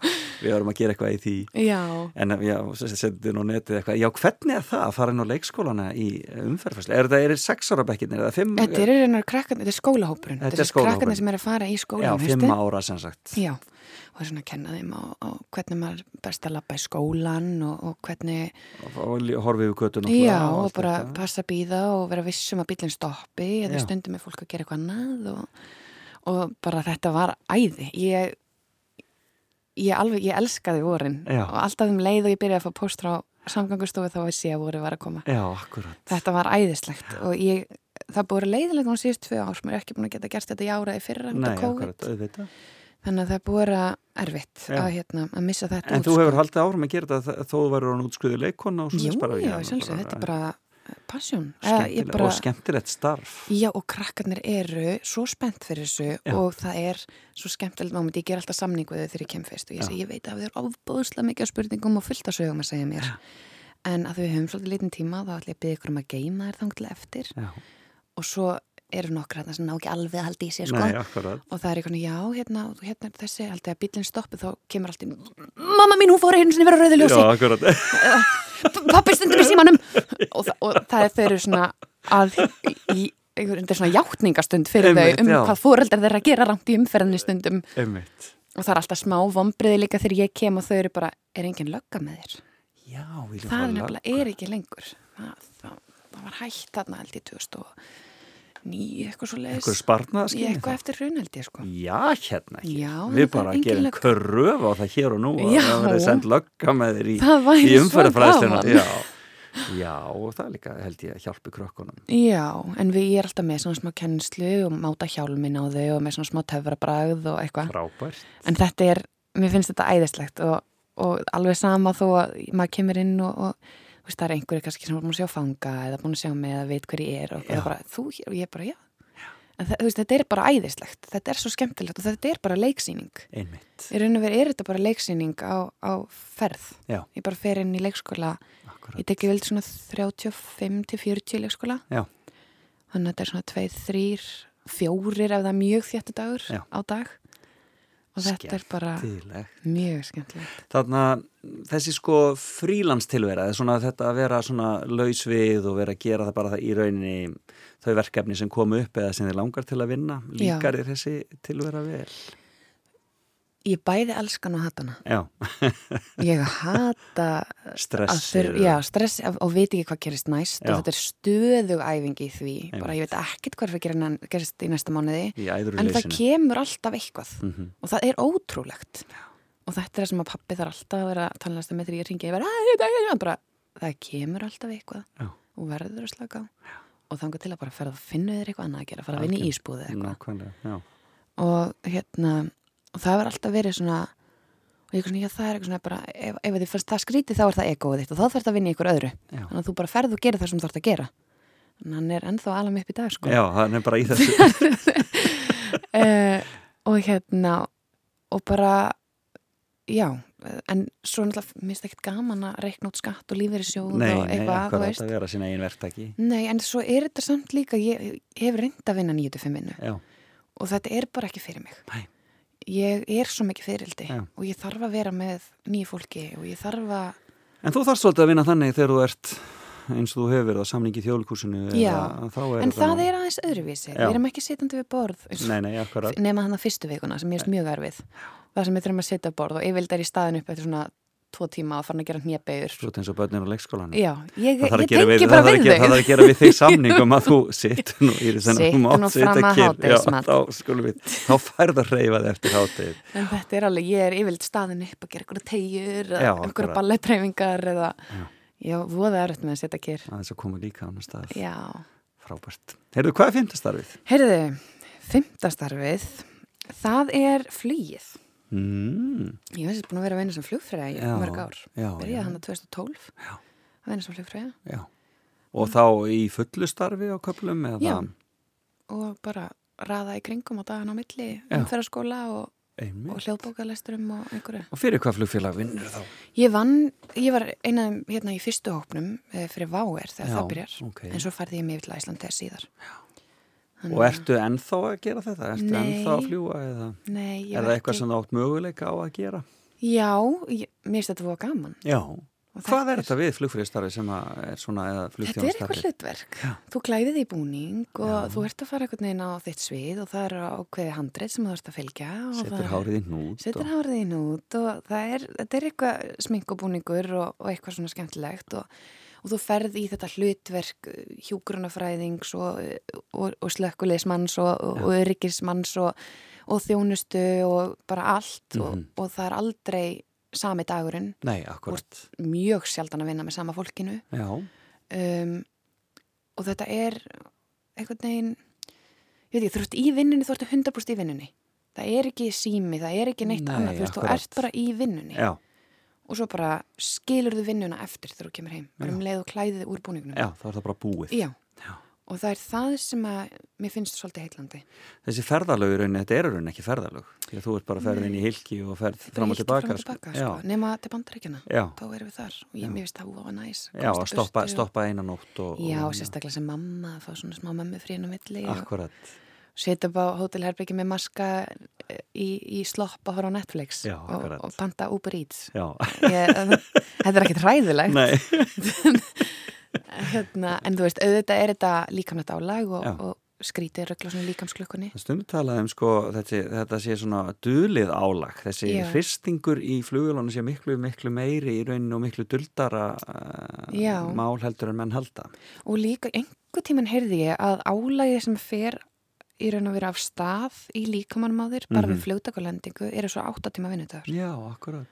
við erum að gera eitthvað í því. Já. En já, setið nú netið eitthvað. Já, hvernig er það að fara inn á leikskólana í umferðfæslu? Er það, er það sex ára bekkinir eða fimm? Þetta er krakkan, þetta er skólahópurinn. Þetta er Þetta krakkarnir sem er að fara í Já, skólan, fimm ára sem sagt. Já, og það er svona að kenna þeim á, á hvernig maður best að labba í skólan og, og hvernig, Og lí- horfið við göttun já, og bara passa að býða og vera vissum að bílinn stoppi eða Já. stundum er fólk að gera eitthvað annað og, og bara þetta var æði. Ég, ég alveg, ég elskaði vorin Já. og alltaf um leið og ég byrjaði að fá póst frá samgangustofu þá vissi ég að voru var að koma. Já. Þetta var æðislegt og ég, það búið leiðilegt núna síðust tvö ár, mér er ekki búin að geta gert þetta í áraði fyrra, Nei, akkurat. Þannig að það búið að erfitt Já. að, hérna, að missa þetta En út, þú hefur haldið áfram að gera þetta þó þú verður hann útskriðu leikona og Jú, svoleiðis bara, já, sjálfsög, þetta er bara bara, og skemmtilegt starf. Já, og krakkarnir eru svo spennt fyrir þessu Já. og það er svo skemmtilegt moment. Ég ger alltaf samning við þau þegar ég kem fyrst og ég Já. segi, ég veit að við erum ofbúðslega mikið spurningum og fullt af sögum að segja mér. En að við höfum svolítið lítinn tíma þá ætlum ég að byggja ykkur um að geima þér þangtilega eftir Já, og svo eru nokkra þarna sem ná ekki alveg að halda í sér, sko. nei. Og það er eitthvað, já, hérna, hérna þessi, haldið að bílinn stoppi, þá kemur allt í, mamma mín, hún fór einu sinni vera rauðu ljósi, Já, akkurat. pappi stundum í símanum. Og, og það er þau eru svona að, í, einhver, þetta er svona játningastund fyrir Einmitt, þau um já. hvað fóreldrar þeirra gera rámt í umferðinni stundum. Einmitt. Og það er alltaf smá vombriði líka þegar ég kem og þau eru bara, er enginn lögga með þér? Já, Það er nefnilega er ekki lengur. Það, það, það var hægt þarna held ég 2009 eitthvað svo leiðis. Einhver sparnaðaskinn Ég eitthvað eftir raun held ég sko. Já, hérna ekki. Já, Við það bara er gerum kröf á það hér og nú að Já. það verður sendt lögga með þér í, Það í gaman. Já. Já, og það líka held ég að hjálpi krökkunum. Já, en við ég er alltaf með svona smá kennslu og máta hjálmin á þau og með svona smá töfrabragð og eitthvað. Frábært. En þetta er, mér finnst þetta æðislegt og, og alveg sama þó að maður kemur inn og, og veist, það er einhverju kannski sem er búin að sjá fanga eða búin að sjá mig eða veit hver ég er og Já. bara, þú hér og ég bara, já. En það, veist, þetta er bara æðislegt, þetta er svo skemmtilegt og þetta er bara leiksýning. Einmitt. Í raun og veru er þetta bara leiksýning á, á ferð. Já, Ég bara fer inn í leikskóla, akkurat. ég tekki vel svona 35 til 40 leikskóla. Já. Þannig að þetta er svona 2, 3, 4 ef það er mjög þéttu dagur Já. á dag. Og þetta er bara mjög skemmtilegt. Þarna, þessi sko frílandstilvera, þetta að vera svona laus við og vera að gera það bara það í rauninni þau verkefni sem komu upp eða sem þið langar til að vinna, líkar þér þessi tilvera vel? Ég bæði elskan og hatana. Já, Ég hata að stressið. þurf, já, stress og veit ekki hvað gerist næst Já. og þetta er stöðug æfingi í því. Einmitt. Bara ég veit ekkert hvað að gera nen- gerist í næsta mánuði. Í En það kemur alltaf eitthvað Mm og það er ótrúlegt. Og þetta er það sem að pappi þarf alltaf að vera tannlæsta með því ég ringi. Ég vera, "Æ, þetta er það bara, það kemur alltaf eitthvað Já. og verður að slaka. Og þangar til að bara ferða að finna þér eitthvað annað að gera, fara að vinna í ísbúði eða eitthvað. Nákvæmlega, já. og hérna og það var alltaf verið svona og ég er svona, já það er eitthvað svona bara ef, ef þið fannst það skrítið þá er það egoið þitt og þá þarf það að vinna í ykkur öðru Já. þannig að þú bara ferð og gerir það sem þú þarf að gera en hann er ennþá alveg upp í dag sko Já, það er bara í þessu. uh, og hérna og bara já, en svo náttúrulega minnst ekkert gaman að reikna út skatt og lífeyri sjóð Nei, og nei, eitthvað, þú akkurat veist að vera sína eigin verktaki. Nei, en svo er þetta samt líka ég, ég hef reynd að vinna 9-5 vinnu Já, og þetta er bara ekki fyrir mig Nei. Ég er svo mikið fyrildi Já. og ég þarf að vera með nýju fólki og ég þarf að en þú þarfst svolítið að vinna þannig þegar þú ert eins og þú hefur verið á samningi þjóðlikúsinu Já, þá er En það er aðeins öðruvísi. Já. Við erum ekki sitjandi við borð. Nei, nei, Nema hann að fyrstu vikuna sem ég er mjög erfið. Það sem við þurfum að sitja á borð og yfirleitt er í staðin upp eftir svona tvo tíma að fara að gera hnjabegur. Svo eins og börnir á leikskólanum Já, ég, Það að ég tengi það bara að við gera, það þarf að gera við þig samningum að þú sitt nú í þessan Sittu nú fram að hádegismat. þá færð að reyfa þig eftir hátegi En þetta er alveg, ég er yfirleitt staðin upp að gera einhverja tegjur einhverja akkurat. balletreifingar eða, já, voða erfitt með að setja kér. aðeins að koma líka á annar stað Já. frábært. Heyrðu, hvað er fimmtastarfið? Heyrðu, fymtastarfið, það er. Mm, Ég veist búin að vera að vinna sem flugfræði Já, mörg ár. já, Byrjaði já. hann að 2012 Já. að vinna sem flugfræði já. Og þá í fullu starfi á köplum Já. og bara raða í kringum á dagan á milli Já. umferðarskóla og, og hljóðbókalesturum og einhverju. Og fyrir hvað flugfélag vinnur þá? Ég vann, ég var eina hérna í fyrstu hópnum eh, fyrir Váer þegar Já, það byrjar ok. en svo færði ég mig til Æslandi eða síðar. Og ertu ennþá að gera þetta? Ertu Nei. ennþá að fljúa eða Nei, er það eitthvað sem þú átt möguleika á að gera? Já, ég, mér finnst þetta voða gaman. Já. Og Hvað er þetta við flugfríðstarfi sem er svona eða Þetta er eitthvað hlutverk. Já. Þú klæðið í búning og Já. þú ert að fara einhvern veginn á þitt svið og það er ákveði handrið sem þú ert að fylgja. er- hárið í hnút Setur og... hárið í nút og það er, er eitthvað smink og búningur og, og eitthvað svona skemmtilegt og, og þú ferð í þetta hlutverk hjúgrunafræðings og, og, og slökkuleismanns og, öryggismanns og, og þjónustu og bara allt og, Mhm. og það er aldrei sami dagurinn, Nei, akkurat. mjög sjaldan að vinna með sama fólkinu. Já, um, og þetta er einhvern veginn ég veit ekki, þú ert í vinnunni, þú ert 100% í vinnunni. Það er ekki sími, það er ekki neitt Nei, annað, þú veist, þú ert bara í vinnunni. Já, og svo bara skilur þú vinnuna eftir þegar þú kemur heim, bara um leið og klæðið úr búningunum já, þá er það bara búið. Já. Já. og það er það sem að mér finnst svolítið heitlandi Þessi ferðalög í rauninni, þetta er í rauninni ekki ferðalög. Því að þú ert bara ferðin í hilki og ferð fram og tilbaka. fram og tilbaka Já, sko. nema til bandaríkjana þá erum við þar og ég, mér finnst það voða næs já, að stoppa, og- stoppa eina nótt og... Já, og, sérstaklega sem mamma að fá svona smá mömmu frín setja upp á hótelherbyggi með maska eh, í, í slopp að fara á Netflix Já, og, og panta Uber Eats. Ég, þetta er ekkert hræðilegt. Nei, hérna, en þú veist, auðvitað er þetta líkamlegt álag og, og skrítið röggla svona líkamsklukkunni. Það stundu talað um sko, þetta, þetta sé svona dulið álag. Þessi Já. hristingur í flugulónu sé miklu, miklu meiri í rauninu og miklu duldara uh, mál heldur en menn halda. og líka einhver tíman heyrði ég að álagið sem fer í raun og vera af stað í líkamannum á þér bara Mhm. við fljótakulendingu eru svo 8 tíma vinnudagur Já, akkurat.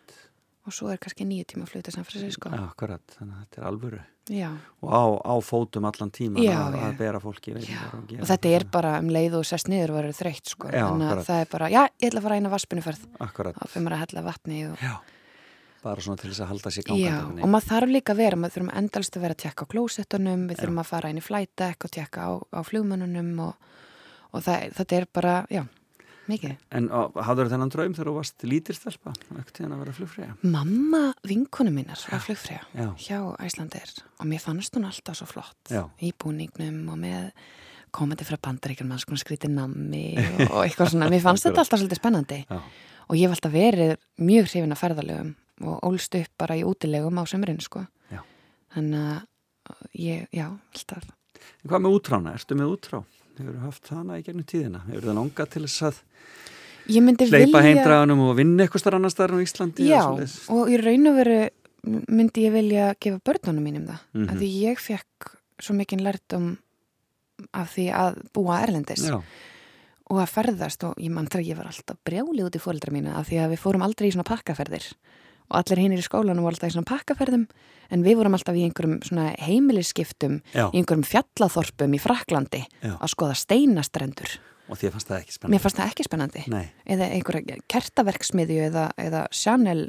og svo er kannski 9 tíma fljóta sig sko Akkurat, þannig að þetta er alvöru. Já. Og á, á fótum allan tíma Já, að, já. að bera fólki Já. og og þetta er bara um leið og sest niður og verður þreytt sko Já, þannig að akkurat. það er bara, já, ég ætla að fara eina vaspunuferð Akkurat, þá fyrir maður að hella vatni og já. Bara svona til þess að halda sér Já, gangandi. einhvern og maður þarf líka að vera, maður þurfum endalist að vera að tjekka á klósettunum, við þurfum að fara inn í flight deck og tjekka á, á flugmönnunum og, og það, þetta er bara, já, mikið. En hafður þennan draum þegar þú varst lítirstelpa, ekkert tíðan að vera flugfræja? Mamma vinkonu minnar var flugfræja Já. hjá Æslandir og mér fannst hún alltaf svo flott Já. í búningnum og með komandi frá bandaríkjum mann sko skrítið nammi og, eitthvað svona, mér fannst þetta alltaf svolítið spennandi Já. og ég hef alltaf verið mjög hrifin að ferðalögum og ólst upp bara í útilegum á sömurinn sko Já. þannig að ég, já, alltaf En hvað með útrána? Ertu með útrá? Hefur haft hana í gegnum tíðina? Hefur það langað til þess að vilja heimdraganum og vinna eitthvað starf annar starf á Íslandi? já, og í raun og veru myndi ég vilja gefa börnunum mínum það Mhm. af því ég fekk svo mikinn lærdum af því að búa erlendis Já, og að ferðast og ég mann þegar ég var alltaf brjálið út í fóreldra mína af því að við fórum aldrei í svona pakkaferðir og allir hinnir í skólanum voru alltaf í svona pakkaferðum en við vorum alltaf í einhverjum svona heimilisskiptum í einhverjum fjallaþorpum í Fraklandi Já. að skoða steinastrendur og því fannst það ekki spennandi. mér fannst það ekki spennandi Nei, eða einhverja kertaverksmiðju eða, eða Chanel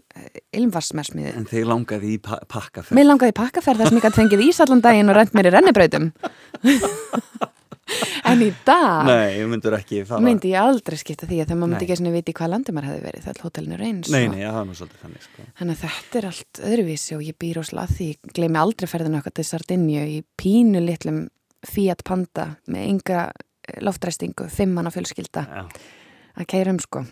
ilmvarsmersmiðju en þig langaði í pa pakkaferð. Mér langaði í pakkaferð þar sem ég gæti fengið ís allan daginn og rent mér í rennibrautum En í dag Nei, ég myndur ekki fara. myndi ég aldrei skipta því að þegar maður myndi ekki svona viti hvað landi maður hefði verið það er hótelinu reyns Nei, nei, það var nú svolítið þannig, sko. Þannig að þetta er allt öðruvísi og ég býr ósla að því, ég gleymi aldrei ferðinu okkar til Sardinju í pínu litlum Fiat Panda með ynga loftræstingu, fimmana fjölskylda Já, að kæra um sko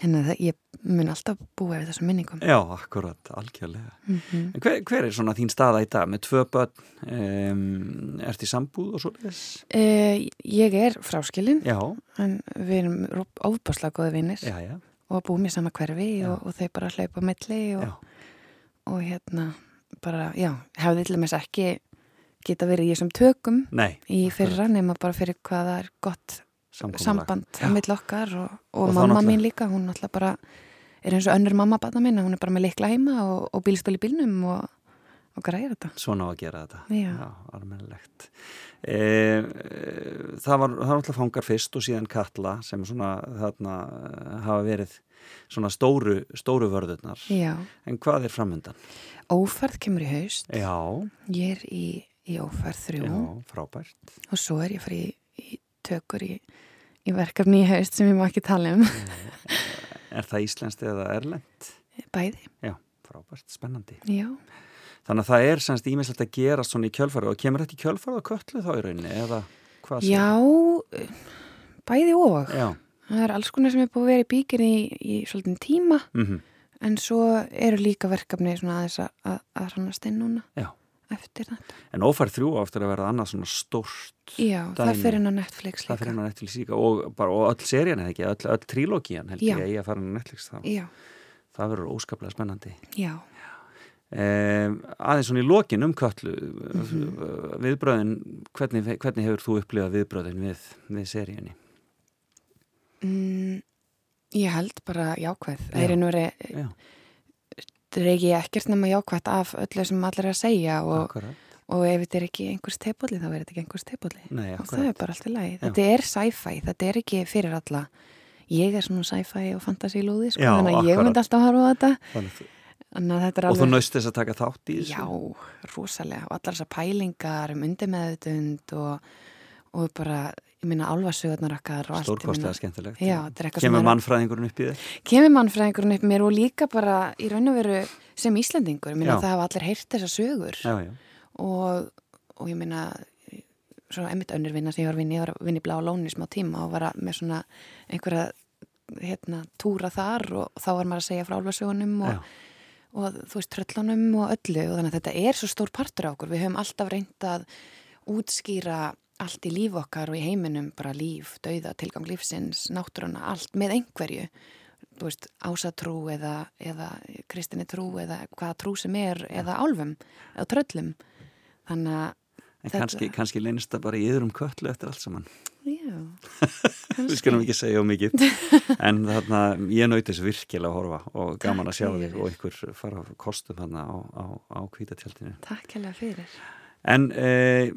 en það, ég mun alltaf búa við þessum minningum Já, akkurat, algjörlega. mm En hver, hver er svona þín staða í dag með tvö börn? Um, ert í sambúð og svo þess? uh, Ég er fráskilin Já, en við erum óbáslega góði vinnir já, já. og búum í sama hverfi og, og þau bara hlaupa á milli og, og hérna bara, já, hefði til dæmis ekki geta verið í þessum tökum Nei, í fyrra nema bara fyrir hvað það er gott samkomulag. samband Já. milli okkar og, og, Og mamma mín líka, hún náttúrulega bara er eins og önnur mamma batna minna, hún er bara með likla heima og, og bílstöl í bílnum og, græðir þetta. Svona á að gera þetta. Já. almennilegt. E, e, það var, alltaf fangar fyrst og síðan Katla sem svona þarna eh, hafa verið svona stóru, stóru vörðurnar. Já, En hvað er framöndan? ófærð kemur í haust, Já, ég er í, í ófærð þrjú já, frábært. og svo er ég fyrir tökur í, í verkefni í haust sem ég má ekki tala um, Er það íslenskt eða erlend? bæði, Já, frábært, spennandi. já. Þannig að það er semst ímislegt að gera svona í kjölfarið og kemur þetta í kjölfarið á köllu þá í rauninni eða hvað Já, bæði og. Já. Það er alls konar sem er búið að vera í bíkir í, í svolítið tíma Mm en svo eru líka verkefni svona aðeins að, að, að hrannast inn núna Já. Eftir þetta. En ófærð þrjú áttur að vera annað svona stórt Já, það Dæmi. fyrir inn á Netflix það líka. fyrir hann á Netflix líka og, bara, og öll serían eða ekki, öll, öll trílógían held Já. ég að ég að fara inn á Netflix þá. Já, Það verður óskaplega spennandi. já. Eh, aðeins svona í lokin um köllu, Mhm. viðbröðin, hvernig, hvernig hefur þú upplifað viðbröðin við, við seríunni? Mm, ég held bara jákvæð. Já. Það er nú ég ekkert nema jákvæð af öllu sem allir er að segja og, og ef þetta er ekki einhvers tepulli þá er þetta ekki einhvers tepulli. Nei, Og það er bara allt í lagi. Þetta er sci-fi, þetta er ekki fyrir alla. Ég er svona sci-fi og fantasy lúði, sko, þannig að ég myndi alltaf að harfa þetta. Þannig, er og þú alveg... naust þess að taka þátt í þessu? Já, rosalega. Og allar þessar pælingar um undirmeðutund og, og bara, ég minna, álfasögurnar okkar og allt. Stórkostlega skemmtilegt. Já, Kemur er- mannfræðingurinn upp í þér? Kemur mannfræðingurinn upp mér og líka bara í raun og veru sem Íslendingur. Ég minna, það hafa allir heyrt þessar sögur Já, já. og, og ég minna, svo einmitt önnur vinna sem ég var að vinna, ég var að vinna í Blá Lóni smá tíma og var að með svona einhverja hérna, túra þar og þá var maður að segja frá álfasögunum og, og þú veist tröllunum og öllu og þannig að þetta er svo stór partur á okkur við höfum alltaf reynd að útskýra allt í líf okkar og í heiminum bara líf, dauða, tilgang lífsins náttúruna, allt með einhverju veist, ásatrú eða, eða kristinni trú eða hvaða trú sem er eða álfum eða tröllum þannig að En Þetta- kannski, kannski leynist það bara í yðrum köllu eftir allt saman. já, Við skulum ekki segja mikið. En þarna, ég nauti þessu virkilega að horfa og gaman að sjá Takk þig og ykkur fara kostum þarna á, á, á kvítatjaldinu. takk hérlega fyrir En e,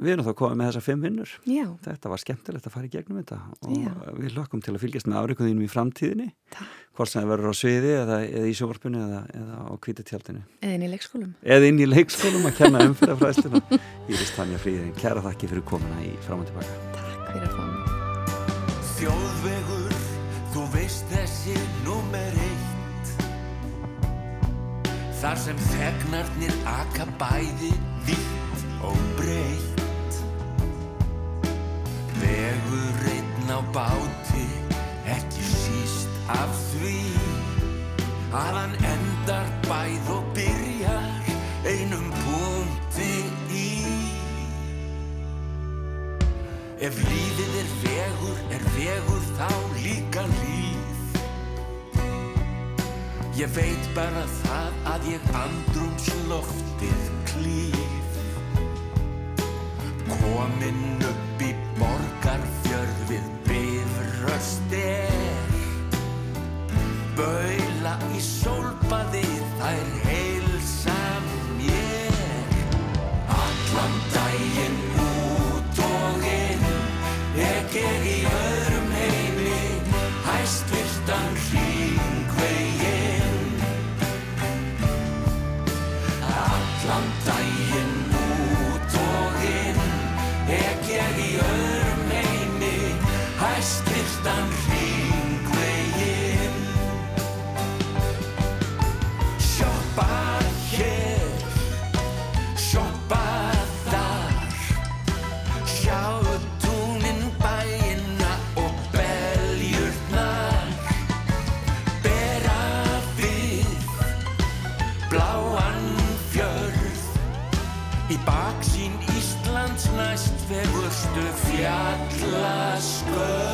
við erum þá komið með þessar fimm vinnur. já, Þetta var skemmtilegt að fara í gegnum þetta og Já. við hlökkum til að fylgjast með afrikuðinum í framtíðinni. Takk. Hvort sem það verður á sviði eða, eða í sjóvarpunni eða, eða á kvítatjaldinu. eða inn í leikskólum Eða inn í leikskólum að kenna umfyrðafræðsluna. Íris Tanja Fríðin, kæra þakki fyrir komuna í fram og tilbaka. takk fyrir að fá mig Þjóðvegur, þú veist þessi númer eitt Þar sem þegnarnir aka bæði vitt og breytt Vegur einn á báti, ekki síst af því Að hann endar bæð og byrjar einum punkti í Ef lífið er vegur, er vegur þá líka líf. Ég veit bara það að ég andrumsloftið klíf. Kominn upp Baula í sólbaði good.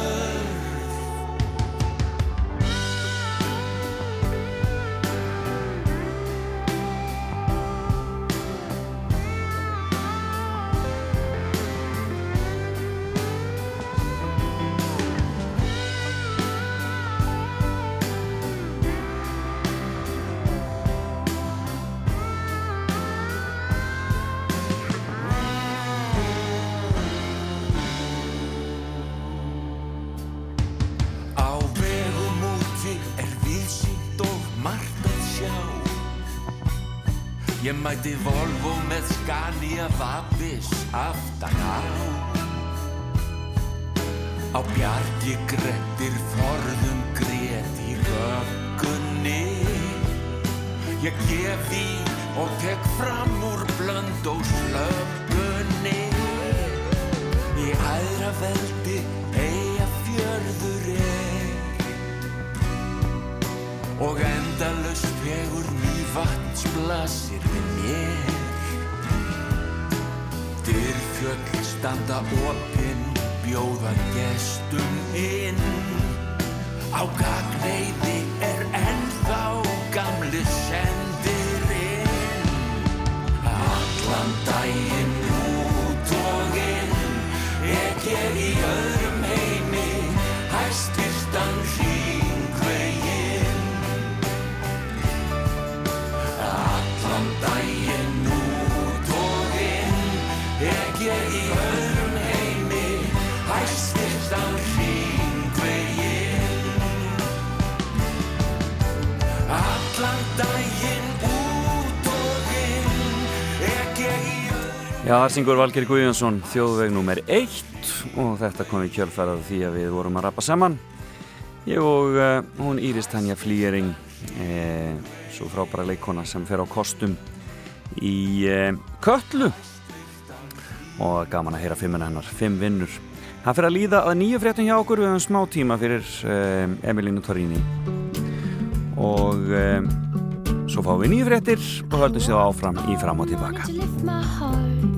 Já, þar syngur Valgeir Guðjónsson þjóðveg nummer 1 og þetta kom í kjölfærað því að við vorum að rappa saman. Ég og uh, hún Íris Tanja Flýring eh, svo frábæra leikona sem fer á kostum í eh, Köllu og gaman að heyra fimmuna hennar, fimm vinnur Það fyrir að líða að nýju fréttum hjá okkur. Við höfum smá tíma fyrir eh, Emilínu Torrini. Og eh, svo fáum við nýju fréttir og höldum sér áfram í fram og tilbaka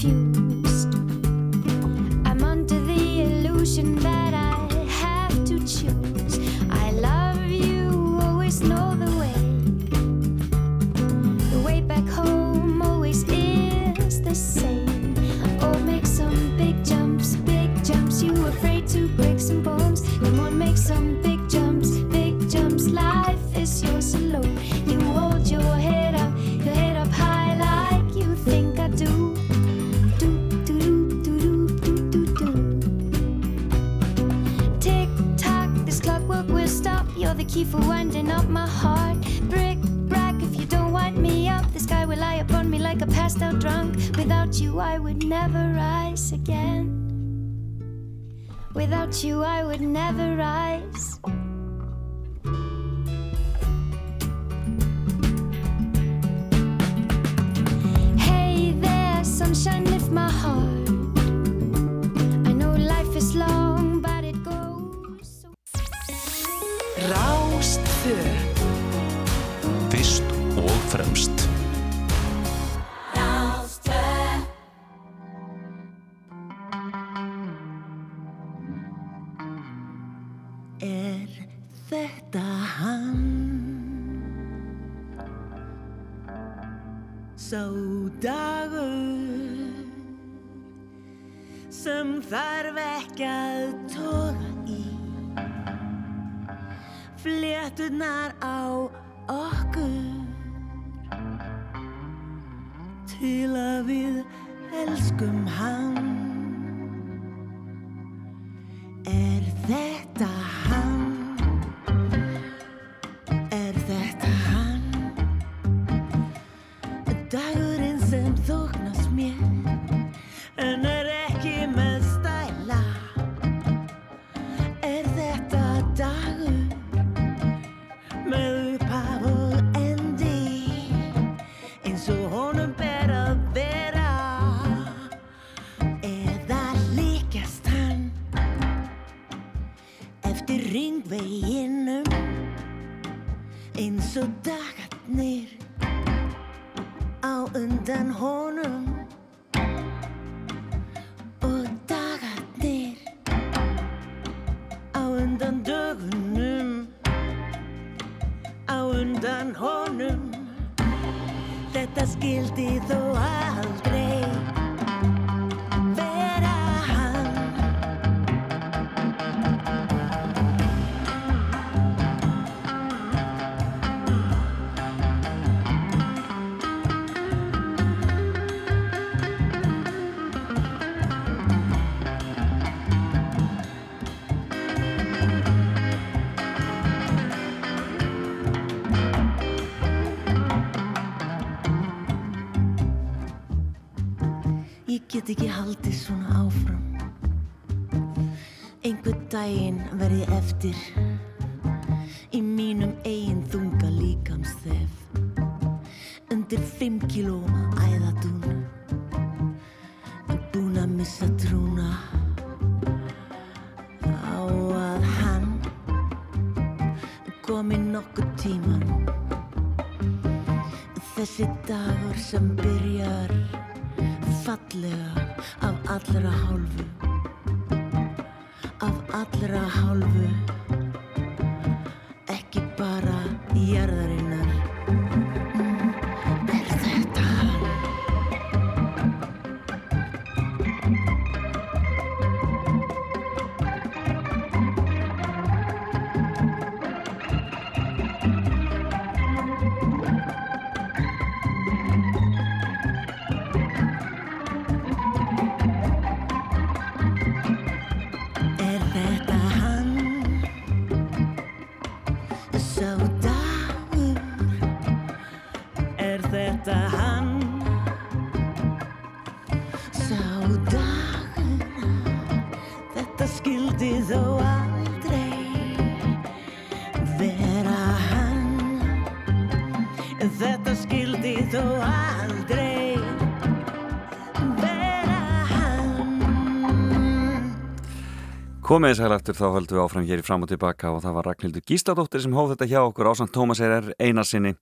confused. I'm under the illusion that I have to choose. I love you, always know the way. The way back home always is the same. Oh, make some big jumps, big jumps. You afraid to break some bones? Come on, make some big Key for winding up my heart. Brick brack, if you don't wind me up, the sky will lie upon me like a passed out drunk. Without you, I would never rise again. Without you, I would never rise. Sá dagur sem þarf ekki að toga í Fléttunar á okkur til að við elskum hann? Er þetta hann? Get ekki haldið svona áfram. Einhvern daginn verð ég eftir Komið þess aftur þá höldum við áfram hér í fram og tilbaka og það var Ragnhildur Gísladóttir sem hóð þetta hjá okkur ásand Tómas er einarsinni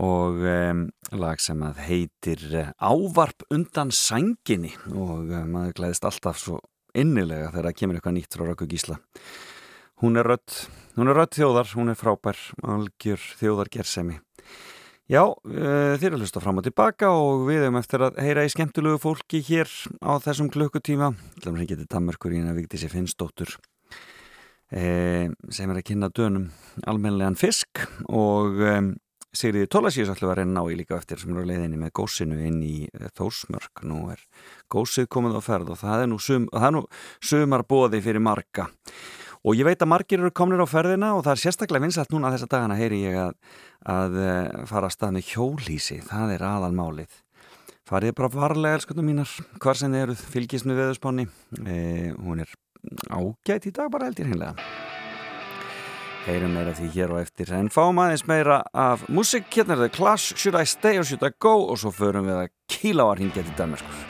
og um, lag sem að heitir eh, Ávarp undan sænginni og um, maður glæðist alltaf svo innilega þegar það kemur eitthvað nýtt frá Rökku Gísla. Hún er rödd, hún er rödd þjóðar, hún er frábær, algjör þjóðar gersemi. Já, uh, þeir eru að hlusta fram og tilbaka og við hefum eftir að heyra í skemmtilegu fólki hér á þessum klukkutíma. Til dæmis getið Dammerkur í eina Vigdísi Finnsdóttur eh, sem er að kynna dönum almennilegan fisk og um, Sigriði Tólasíus ætlum að reyna ná í líka eftir sem eru á leiðinni með gósinu inn í uh, Þórsmörk. Nú er gósið komið á ferð og það er nú, sum, það er nú sumar bóði fyrir marga. Og ég veit að margir eru komnir á ferðina og það er sérstaklega vinsalt núna þessa dagana heyri ég að, að eh, fara að stað með hjólísi. Það er aðalmálið. Farið bara varlega, elskutum mínar, hvar sem þið eruð, fylgist með veðurspáni. Eh, hún er ágætt í dag bara held ég hreinlega. Heyrum meira því hér og eftir. En fáum aðeins meira af músik. Hérna er það Clash, Should I Stay or Should I Go? Og svo förum við að kíla á að ringja til Danmarkur.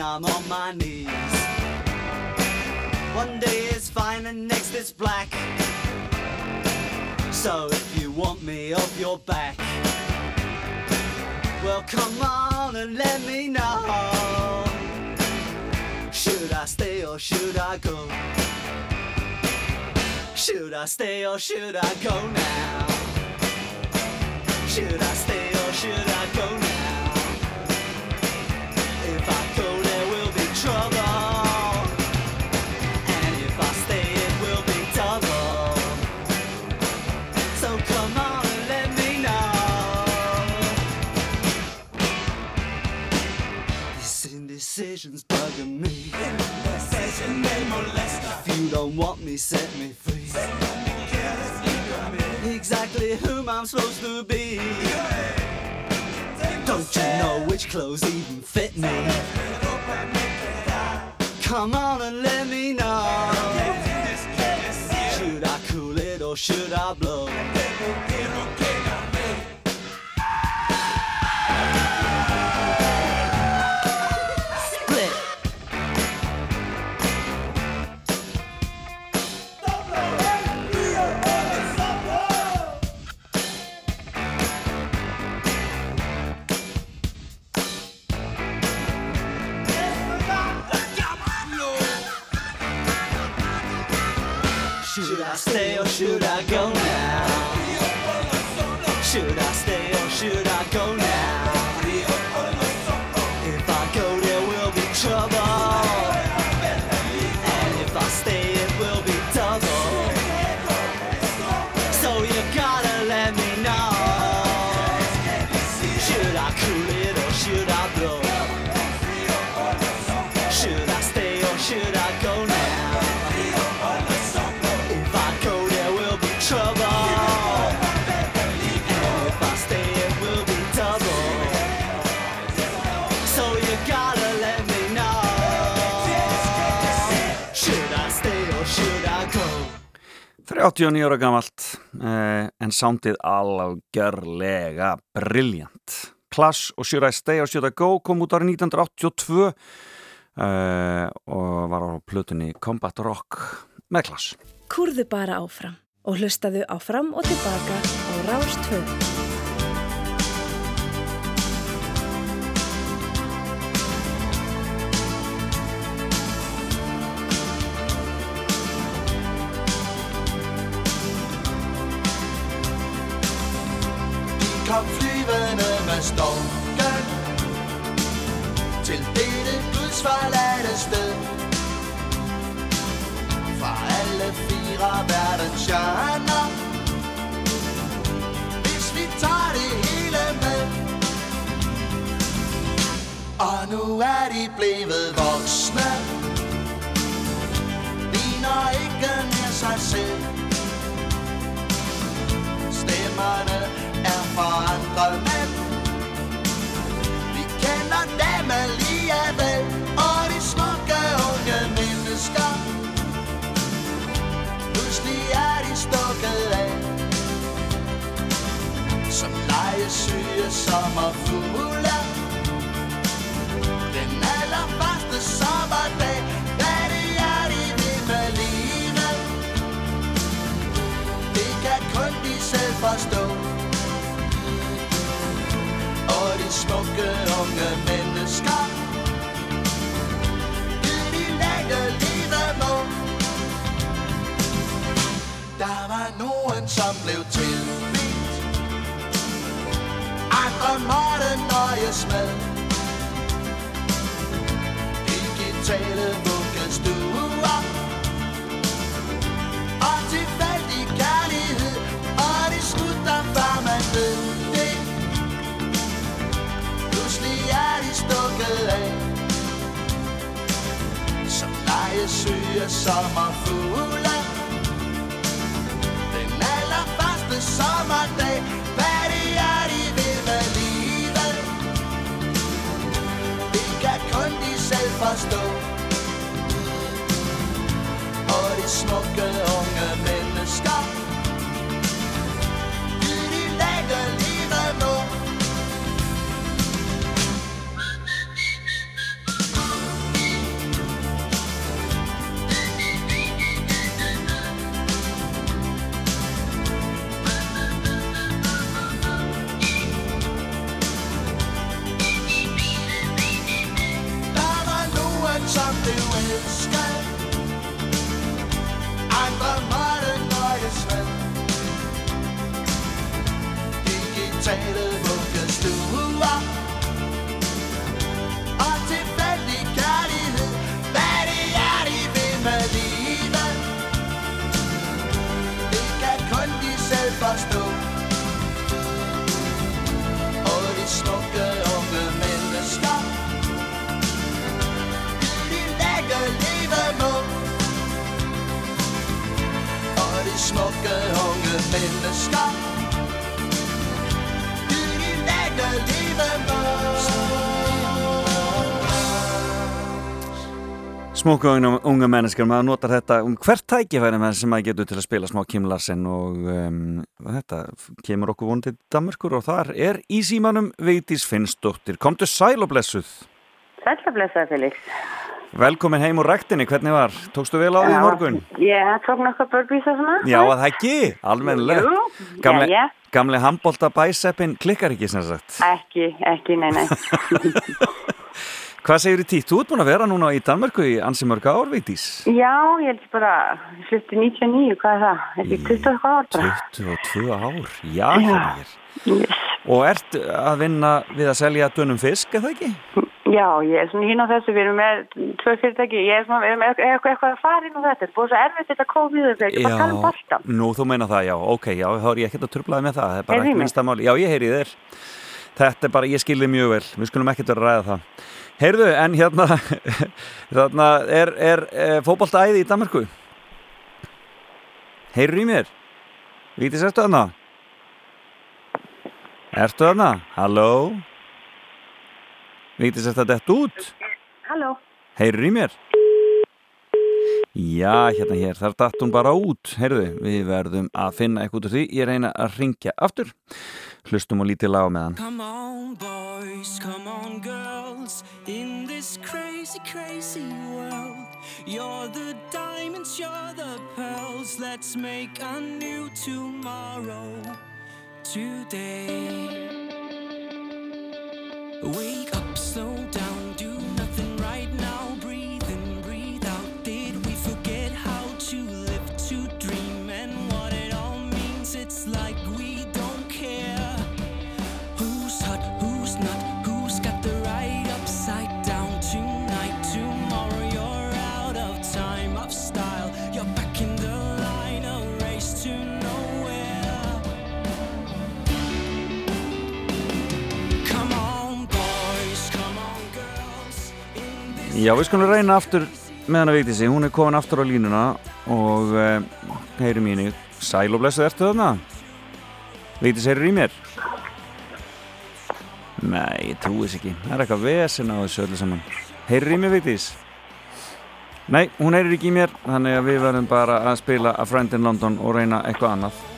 I'm on my knees. One day is fine and next is black. So if you want me off your back, well come on and let me know. Should I stay or should I go? Should I stay or should I go now? Should I stay or should I go now? These indecisions bugging me. If you don't want me, set me free. Exactly whom I'm supposed to be. Don't you know which clothes even fit me? Come on and let me know. Should I cool it or should I blow? Should I stay or should I go 39 ára gamalt eh, en sándið algjörlega briljant. Klass og Should I Stay og Should I Go kom út árið 1982 eh, og var á plötunni Combat Rock með Klass. Kúrðu bara áfram og hlustaðu áfram og tilbaka á Rástvö. Nu er de blevet voksne. Ligner ikke mere sig selv. Stemmerne er forandret, men Vi kender dem alligevel. Og de smukke unge mennesker. Pludselig er de stukket af. Som lejesyge sommerfugle smukke unge mennesker. Vil de lægge livet må Der var nogen som blev tilbidt Andre måtte nøjes med. Digitale vuggestuer. Stukket af. Som legesyge sommerfugle Den allerførste sommerdag. Hvad det er de vil med livet Det kan kun de selv forstå. Og de smukke unge mænd. Smóku unga, menneskar, maður notar þetta um hvert tækifæri með sem maður getur til að spila smá Kim Larsen og um, þetta kemur okkur vonandi til Danmarkur og þar er í símanum Vigdís Finnsdóttir. Komdu sæl og blessuð. Sætla blessaði Felix. Velkomin heim úr rektinni, hvernig var? Tókstu vel á því morgun? Ég tók nokkuð börbísa svona. Já, að það ekki, almennilega. Jú, Gamli, jæja. gamli handbólta bæseppin klikkar ekki sem sagt. Ekki, ekki, nei, nei. Hvað segir þið títt? Þú ert búin að vera núna í Danmarku í ansi mörg ár, Vigdís. Já, ég held bara, slutti 99, hvað er það? Er 20 eitthvað ár bara? 22 ár, já, hér. Yes. Og ert að vinna við að selja dönum fisk, er það ekki? Já, ég er svona hín á þessu, við erum með tvö fyrirtæki, ég er svona, við erum eitthvað, eitthvað að fara inn á þetta, er búið svo erfitt þetta COVID, þetta er ekki bara að tala um bolta. nú þú meina það, já, ok, já, þá er ég ekkert að trublaði með það, það er bara í ekki mér? minnsta máli. Já, ég heyri þér. Þetta er bara, ég skilði mjög vel, við skulum ekkert að ræða það. Heyrðu, en hérna, þarna, er, er, er fótbolta æði í Danmarku? Heyrðu í mér? Vítis, ertu þarna? Ertu þarna? Halló? Vítis, ertu þetta út? Halló? Heyrðu í mér? Já, hérna hér, þar datt hún bara út. Heyrðu, við verðum að finna eitthvað út úr því. Ég reyna að ringja aftur. Hlustum og lítið lag á meðan. Come on, boys, come on, girls, in this crazy, crazy world. You're the diamonds, you're the pearls. Let's make a new tomorrow today. Wake up, slow down, Já, við skulum reyna aftur með hana Vigdísi. Hún er komin aftur á línuna og uh, heyri mínu. Sæl og blessuð, ertu þarna? Vigdís, heyrir í mér? Nei, ég trúi þess ekki. Það er eitthvað vesen á þessu öllu saman. Heyrir í mér, Vigdís? Nei, hún heyrir ekki í mér, þannig að við verðum bara að spila A Friend in London og reyna eitthvað annað.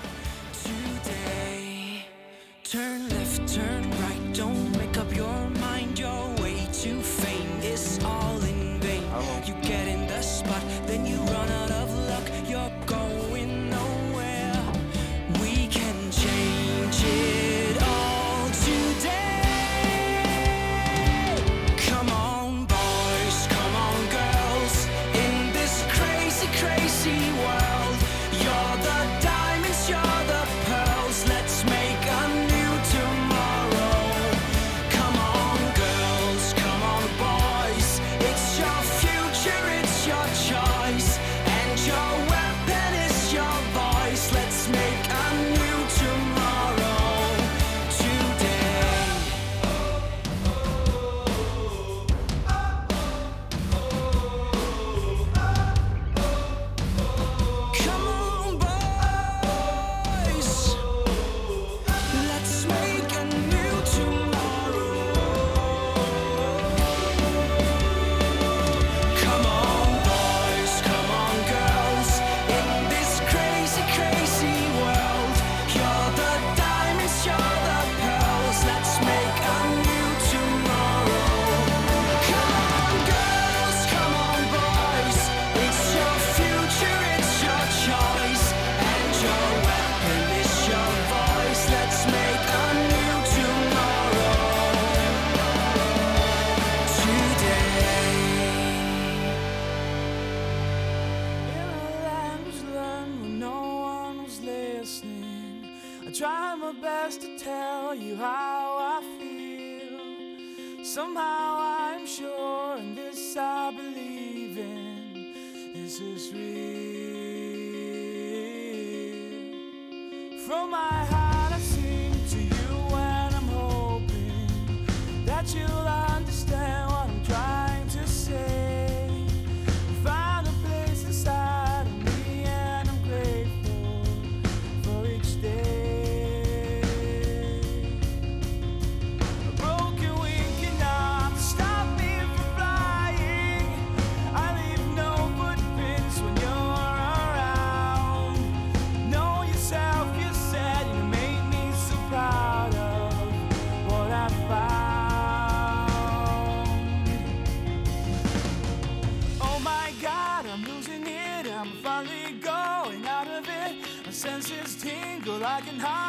I can hardly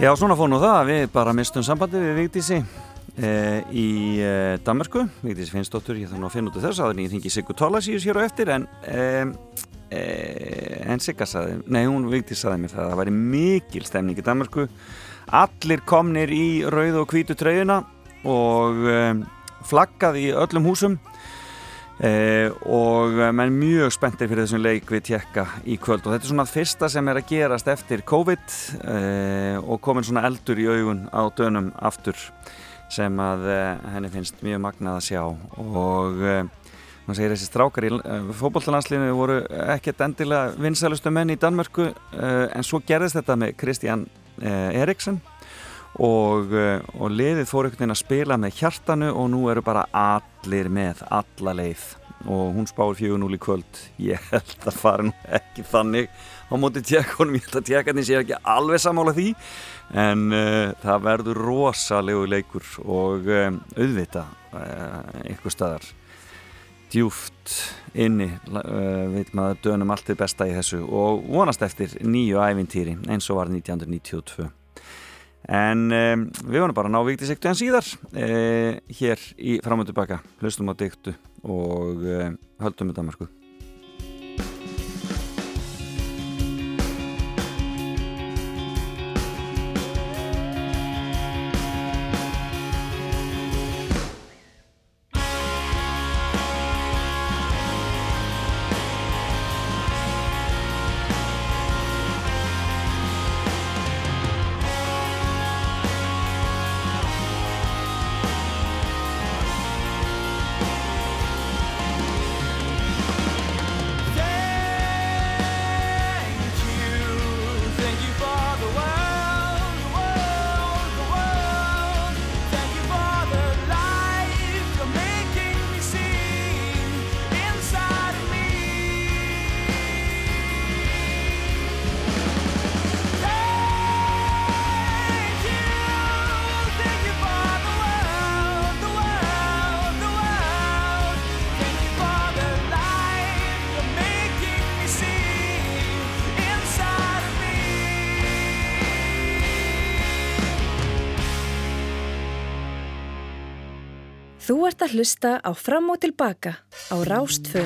Já, svona fór nú það að við bara mistum sambandi við Vigdísi e, í e, Danmarku. Vigdísi Finnsdóttur, ég þarf nú að finna út af þess að ég þingi Siggu Tólasíus hér á eftir en e, e, en Sigga saði, nei hún Vigdís saði mér það að það væri mikil stemning í Danmarku. Allir komnir í rauð og hvítu treyjuna og flaggað í öllum húsum Eh, og eh, menn mjög spenntir fyrir þessum leik við tjekka í kvöld. Og þetta er svona fyrsta sem er að gerast eftir COVID eh, og komin svona eldur í augun á dönum aftur sem að eh, henni finnst mjög magnað að sjá. Og eh, maður segir þessi strákar í uh, fótbolltalansliðinu voru ekkert endilega vinsælustu menn í Danmörku en svo gerðist þetta með Kristján Eriksson og, uh, og liðið fór einhvern veginn að spila með hjartanu og nú eru bara allir með alla leið. Og hún spáir 4-0 í kvöld. Ég held að fara nú ekki þannig á móti tjekkunum, ég held að tjekkarnir sé ekki alveg samála því. En uh, það verður rosalegu leikur og um, auðvita uh, einhver staðar djúft inni uh, veit maður dönum allt þið besta í þessu. Og vonast eftir nýju ævintýri eins og var 1992 en um, við vonum bara að ná vikti sektu en síðar uh, hér í fram og tilbaka hlustum á dyktu og uh, höldum með Danmarku Þú ert að hlusta á Fram og Tilbaka á Rástfö.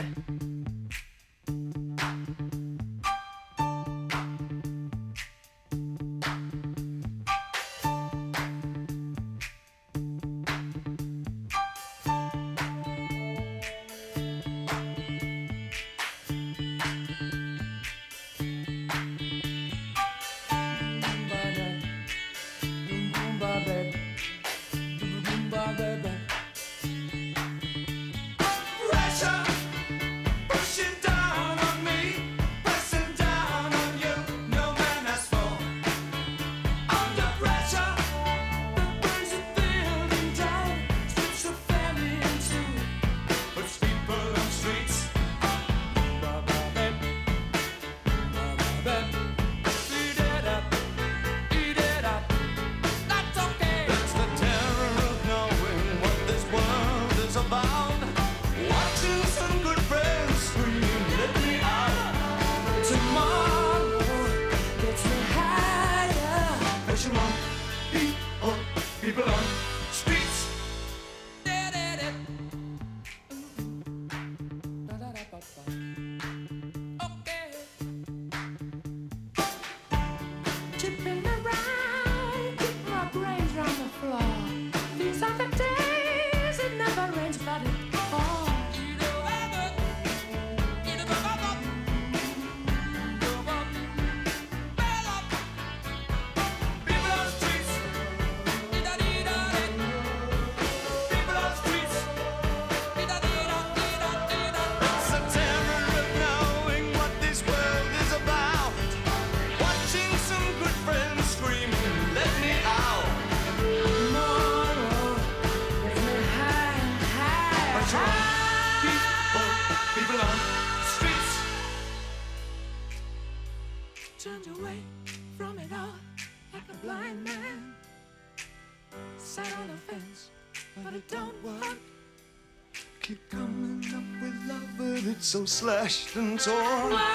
Slashed and torn.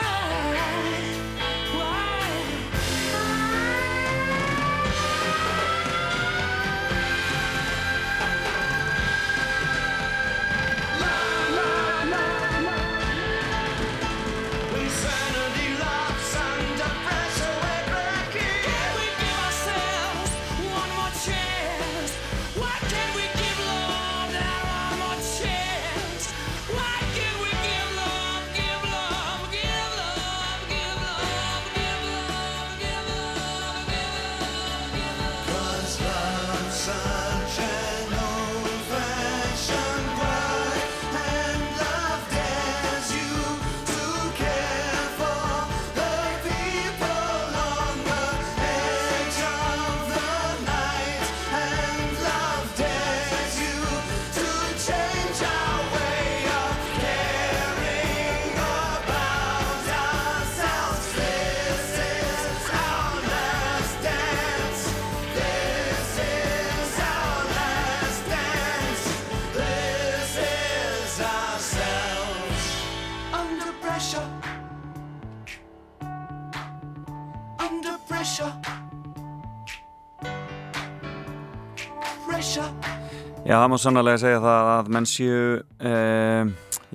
Já, það má sannlega segja það að menn séu, uh,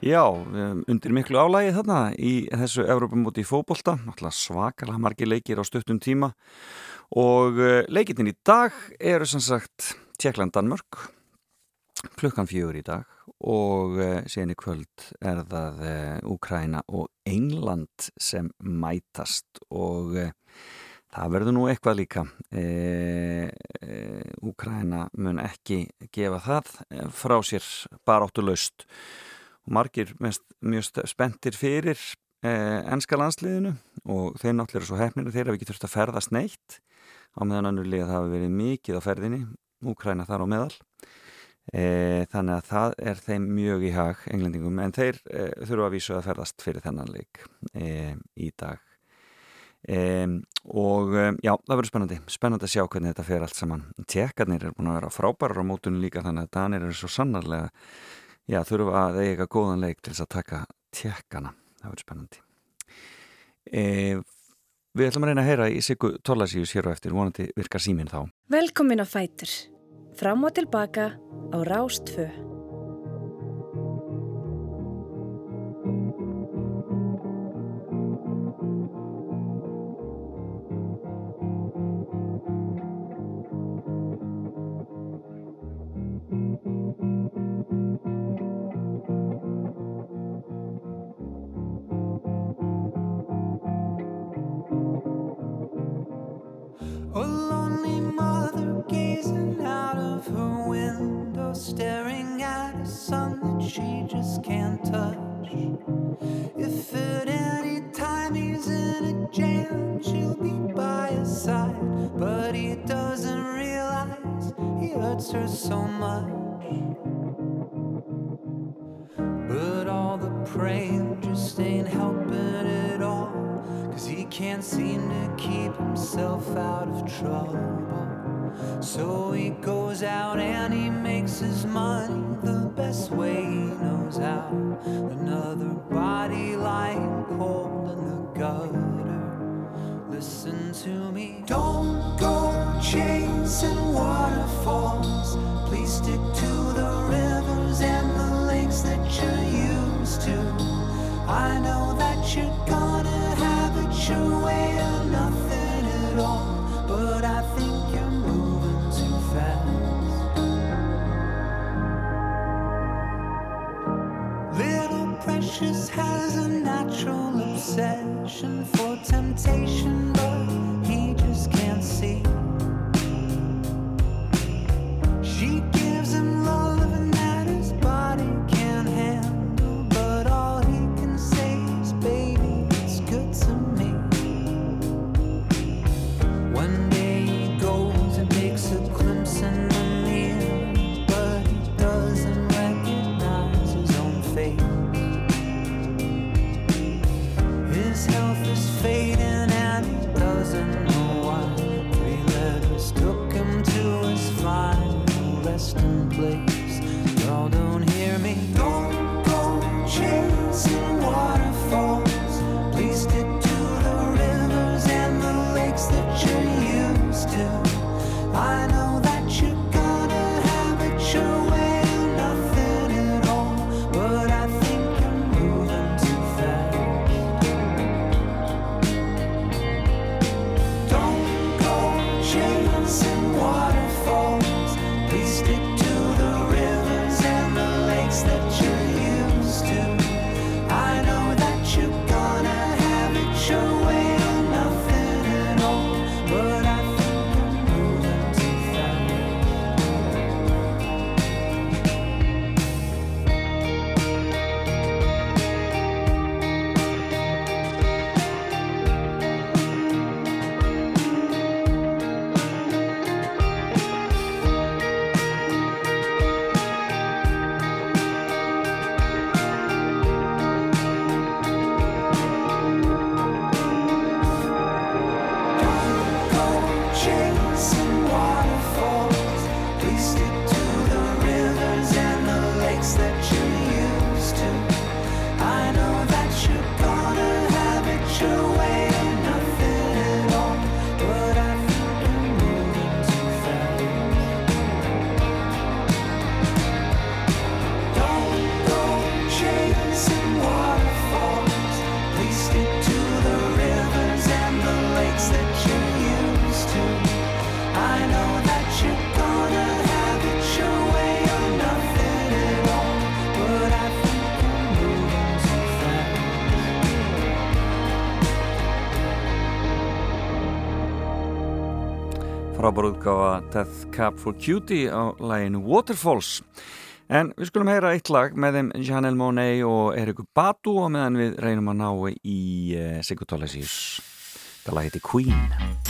já, undir miklu álægi þarna í þessu Evrópamóti í fótbolta, náttúrulega svakalega margir leikir á stuttum tíma. Og uh, leikirinn í dag eru sem sagt Tjekkland-Danmörk, klukkan fjögur í dag. Og uh, síðan í kvöld er það uh, Úkræna og England sem mætast. Og uh, Það verður nú eitthvað líka. E, e, Úkræna mun ekki gefa það eh, frá sér baráttu laust. Margir mjög spenntir fyrir e, ennska landsliðinu og þeir náttúrulega eru svo hefnir þeir hafa ekki þurft að ferðast neitt á meðan annur lið hafa verið mikið á ferðinni, Úkræna þar á meðal. E, þannig að það er þeim mjög í hag englendingum en þeir e, þurfa að vísu að ferðast fyrir þennan leik e, í dag. Um, og um, já, það verður spennandi. Spennandi að sjá hvernig þetta fer allt saman. Tjekkarnir er búin að vera frábærar á mótunum líka þannig að Danir eru svo sannarlega já, þurfa að eiga góðan leik til þess að taka tjekkana það verður spennandi. Um, Við ætlum að reyna að heyra í Sigur Tólasíus hér og eftir. Vonandi virkar síminn þá. Velkomin á Fætur. Fram og tilbaka á Rástfö. She just can't touch. If at any time he's in a jam, she'll be by his side. But he doesn't realize he hurts her so much. But all the praying just ain't helping at all. Cause he can't seem to keep himself out of trouble. So he goes out and he makes his money the best way he knows how. Another body lying cold in the gutter. Listen to me. Don't go chasing waterfalls. Please stick to the rivers Frábár útgáfa Death Cab for Cutie á læginu Waterfalls. En við skulum heyra eitt lag með þeim Janelle Monáe og Eriku Badu og meðan við reynum að ná í uh, Sigur Tólasís. Það lag heiti Queen.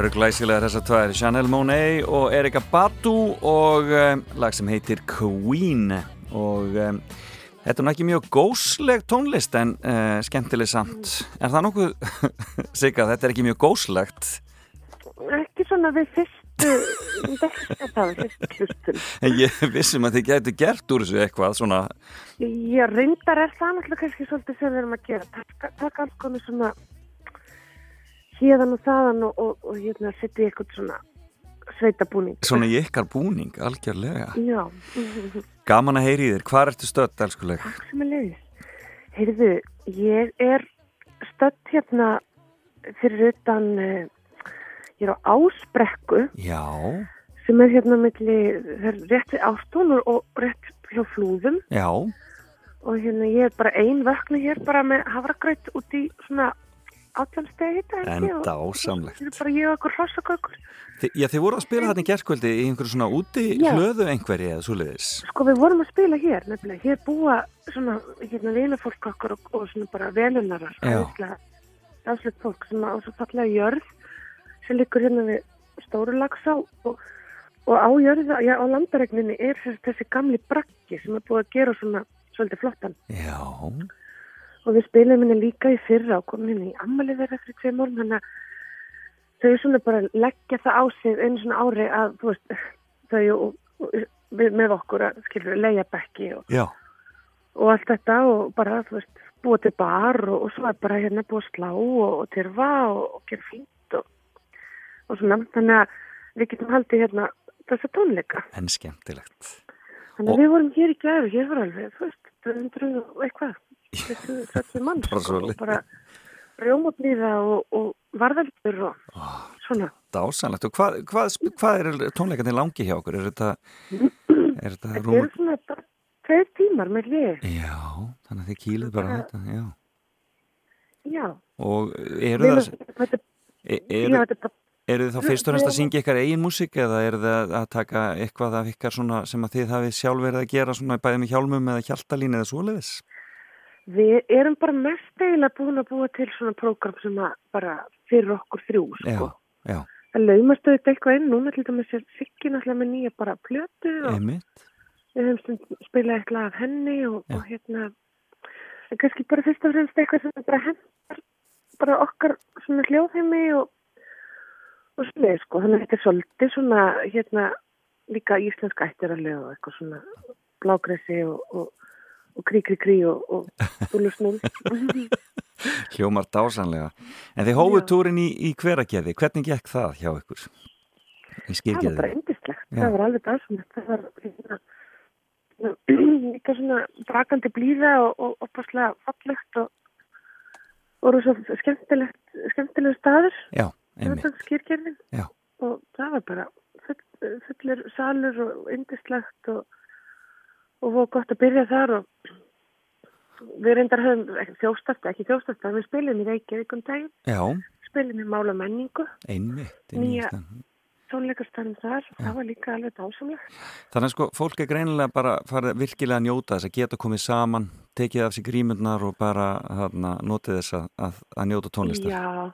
Eru glæsilega þessar tvær, Janelle Monáe og Erika Badu og um, lag sem heitir Queen og um, þetta er nú ekki mjög gósleg tónlist en uh, skemmtileg samt. Er það nokkuð, Sigga, þetta er ekki mjög góslegt? Ekki svona við fyrstu, þetta var fyrstu hlustun. En ég vissum að þið gætu gert úr þessu eitthvað svona, Já, reyndar er það náttúrulega kannski svolítið sem við erum að gera. Taka, alls konar svona hérðan og þaðan og, og, og hérna setja í eitthvað svona sveitabúning. svona í ykkar búning, algjörlega. Já, Gaman að heyri þér, hvað ertu stödd, elskuleg? sem er leiðis. Heyrðu, ég er stödd hérna fyrir utan, uh, ég er á Ásbrekku Já, sem er hérna milli, það er rétt við Ástún og, og rétt hjá Flúðum já, og hérna ég er bara ein vöknu hér bara með havragraut út í svona átjánstegi hitta held ég, og- enda ásamlegt. Það er bara ég og okkur hrossakökur. Þi, já, þið voru að spila þarna í gerkvöldi í einhverju svona úti Já. hlöðu einhverju eða svoleiðis. Sko við vorum að spila hér nefnilega, hér búa svona hérna vinafólk okkur og, og svona bara velunarar, áslegt fólk sem á svo fallega jörð sem liggur hérna við stóru lagsá og, og á jörða, já á landaregninni er þessi, þessi gamli brakki sem er búið að gera svona svolítið flottan Já, og við spilum henni líka í fyrra og komum henni í ammali þeirra fyrir tvei morgun þannig að þau svona bara leggja það á sig einu svona ári að veist, þau og, og með okkur að skilur leia bekki og, og allt þetta og bara þú veist búið til bar og, svo er bara hérna búið að slá og, tyrfa og, gera fínt og, svona. Þannig að við getum haldið hérna þessa tónleika. En skemmtilegt. þannig að við vorum hér í gæru, hér var alveg þú veist, 200 og eitthvað 30 manns Bara sko, og bara rjómablíða og, og varðaldur og svona Dásanlegt. Og hvað, hvað, hvað er tónleikandi langi hjá okkur? Er þetta, er þetta rúm... eru svona tveir tímar með lið Já, þannig að þið kýlið bara á þetta, já. já, Og eru það, þetta, e- já, eru, þetta er eru þið þá fyrst og næst að syngja ykkar eigin músík eða eru þið að- taka eitthvað af ykkar sem að þið hafið sjálf verið að gera svona bæðið með hjálmum eða hjaltalín eða svoleiðis? Við erum bara mest eiginlega búin að búa til svona prógram sem að bara fyrir okkur þrjú, Já, sko. já, Það laumast auðvitað eitthvað inn, núna til dæmis er Siggi náttúrulega með nýja bara plötu og einmitt. við höfum spilað eitthvað af henni og, og hérna, en kannski bara fyrst og fremst eitthvað sem bara hendar bara okkar svona hljóðheimi og, og svona, sko, þannig að þetta er svolítið svona, hérna, líka íslenska ættir að löga og eitthvað svona blágressi og, og, og krí, krí, krí og, og búlusnúl. Hljómar dásanlega. En þið hófuð túrin í, í hveragerði, hvernig gekk það hjá ykkur? Það var bara indislegt, Já. það var alveg dásamlegt, það var líka svona brakandi blíða og, og opaslega fallegt og voru svo skemmtilegt, skemmtilegu staður, skýrgerðin og það var bara full, fullur salur og indislegt og, og voru gott að byrja þar og við reyndar höfum ekki þjóstast, ekki þjóstast, við spilum í Reykjavík um daginn, Já, spilum í Mála menningu, einmitt. nýja einmitt. tónleikastannum þar, það var líka alveg dásamlegt. Þannig að sko, fólk er greinilega bara farið virkilega að njóta þess að geta komið saman, tekið af sig grímurnar og bara þarna, notið þess að, að, njóta tónlistar. Já,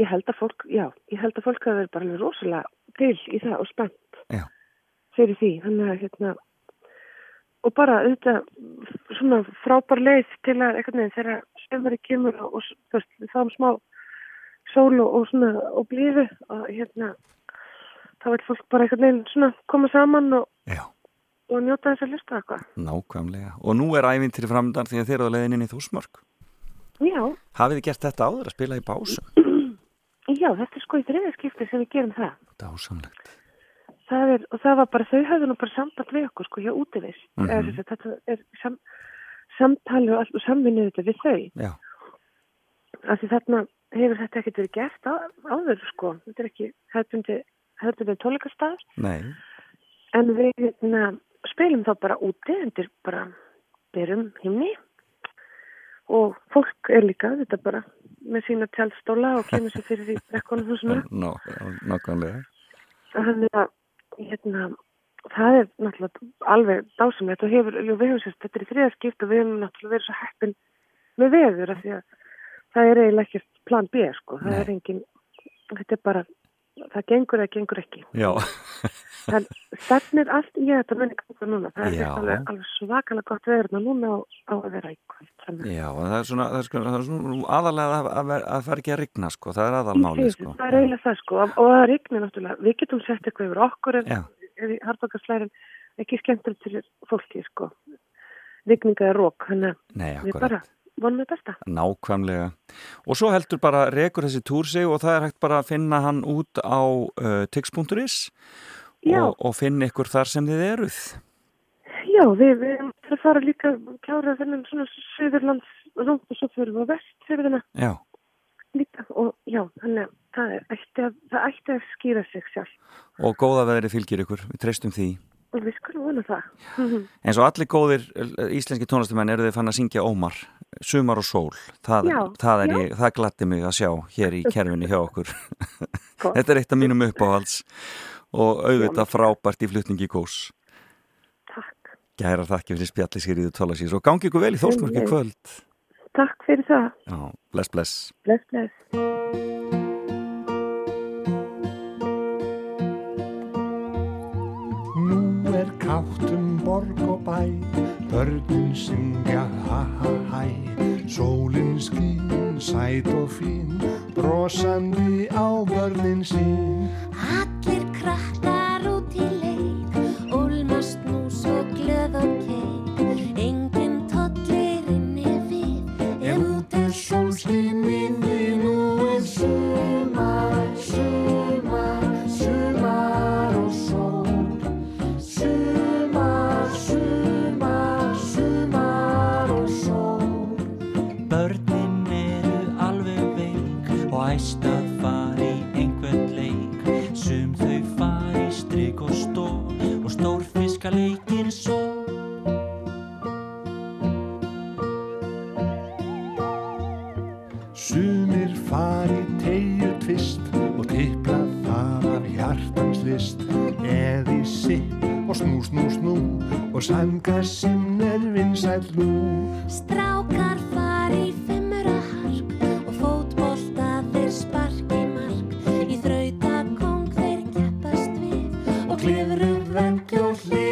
ég held að fólk, já, ég held að fólk hafa verið bara alveg rosalega til í það og spennt Já. fyrir því, þannig að hérna, og bara auðvitað svona frábær leið til að einhvern veginn þegar sömari kemur og, við fáum smá sól og, svona og blíðu og hérna, þá vil fólk bara einhvern veginn svona koma saman og, og njóta þess að hlusta eitthvað. Nákvæmlega. Og nú er ævintýri framöndan því að þeir eru að leiðin inn í Þúsmörk. Já, Hafið þið gert þetta áður að spila í básum? já, þetta er sko í þriða skipti sem við gerum það. Dásamlegt. Það er, og það var bara, þau höfðu nú bara samband við okkur, sko, hjá útivist. Mm Mhm. -hmm. Þetta er sam, samtali og, allt- og samvinnuð þetta við þau. Já. Af því þarna hefur þetta ekkert verið gert á, áður, sko. Þetta er ekki hefðbundi, hefðbundi tónleikastæður. Nei. En við hérna, spilum þá bara úti, undir bara byrjum himni. Og fólk er líka þetta bara með sína tjálstóla og kemur sér fyrir í brekkunum og svona. Ná, nákvæmlega. Þannig að hérna, það er náttúrulega alveg dásamlegt og hefur, við hefum sérst, þetta er í þriða skipt og við hefum náttúrulega verið svo heppin með veður af því að það er eiginlega ekkert plan B, sko. Það Nei. er engin, þetta er bara, það gengur eða gengur ekki. Já. Það stefnir allt í að þetta muni ganga núna. Það er alveg, alveg svakalega gott veður þarna núna á, á að vera. Þannig. Já, það er svona, það er sko, það er svona aðalega að, að, að fara ekki að rigna, sko. Það er segi, sko. Það er eiginlega það, sko. Og það rignir náttúrulega. Við getum sett eitthvað yfir okkur í harðbakarslærin ekki skemmtilegt fyrir fólki, sko. Rigninga er rók, þannig Nei, að við bara vonum við besta. Nákvæmlega. Og svo heldur bara rekur þessi túr sig og það er hægt bara að finna hann út á uh, tix.is. og, og finna ykkur þar sem þið eruð. Já, við, erum að fara líka klára þennan svona Suðurlands rúnt og svo fyrir við á vestfjörðina Já, líka og já, þannig að það, ætti að það ætti að skýra sig sjálf og góða veðri fylgir ykkur, við treystum því. Og við skulum vona það. eins og allir góðir eh, íslenski tónlistumenn eru þið fann að syngja Ómar Sumar og sól, það, Já, það, er ég, það glatti mig að sjá hér í kerfinu hjá okkur. Þetta er eitt af mínum uppáhalds og auðvitað frábært í flutningi kós Takk Gæra þakki fyrir spjalli sér í þú tóla síðan og gangi ykkur vel í Sömuleiðis. kvöld Takk fyrir það. Já, bless bless Bless, bless. Nú er káttum borg og bæ, börnin syngja ha ha hæ. Sólin skín, sæt og fín, brosandi á börnin sín. Allir krachta og sangassinn er vinsæll nú. Strákar fari í fimmura hark Og fótbolta þeir sparki mark. Í þrautakóng þeir keppast við og klifru vekk og hliði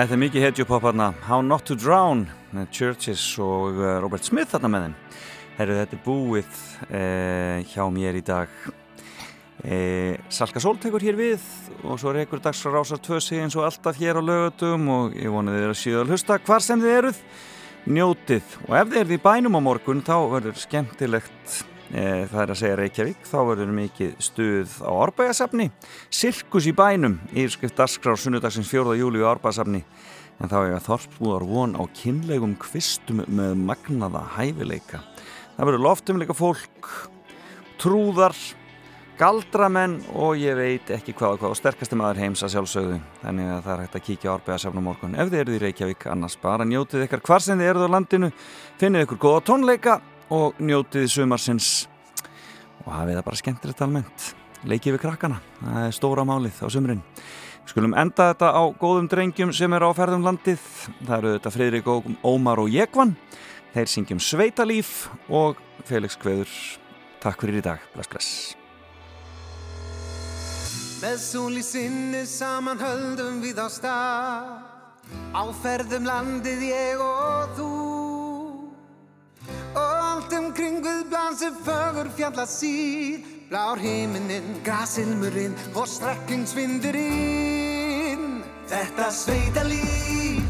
Þetta er mikið hedjupop hérna, How Not To Drown Churches og uh, Robert Smith þarna með þeim. Herru, þetta er búið eh, hjá mér í dag. Eh, Salka Sól tekur hér við og svo er einhver dags frá Rásar 2 sig eins og alltaf hér á lögutum og ég voni þið er að síðan hlusta hvar sem þið eruð. Njótið og ef þið eruð í bænum á morgun þá verður skemmtilegt eh, það er að segja Reykjavík. Þá verður mikið stuð á Árbægasafni Sirkus í bænum. Yfirskrift Dasgrár sunnudagsins 4. júli á Árbægasafni en þá að þorpsbúðar von á kynlegum kvistum með magnaða hæfileika. Það verður loftumleika fólk trúðar galdramenn og ég veit ekki hvað og hvað. Og sterkasti maður heims að sjálfsögðu. Þannig að það er hægt að kíkja á Árbægasafn á morgun. Ef þið eruð í Reykjavík annars bara njótið ykkar hvar sem þið eruð á landinu. Finnið ykkur góða tónleika og njótið sumarsins. Og hafið það bara skemmtilegt almennt. Leikið við krakkana, það er stóra málið á sumrin. Við skulum enda þetta á góðum drengjum sem er á ferðum landið. Það eru þetta Fridrik Ómar og Jekvann þeir syngjum Sveitalíf og Felix Kveður Takk fyrir í dag, bless bless. Með sól í sinni saman höldum við á stað Áferðum landið ég og þú Og allt umkring við blasir fögur fjalla síð Blár himinin, grasilmurinn og strekkingsvindurinn Þetta sveita líf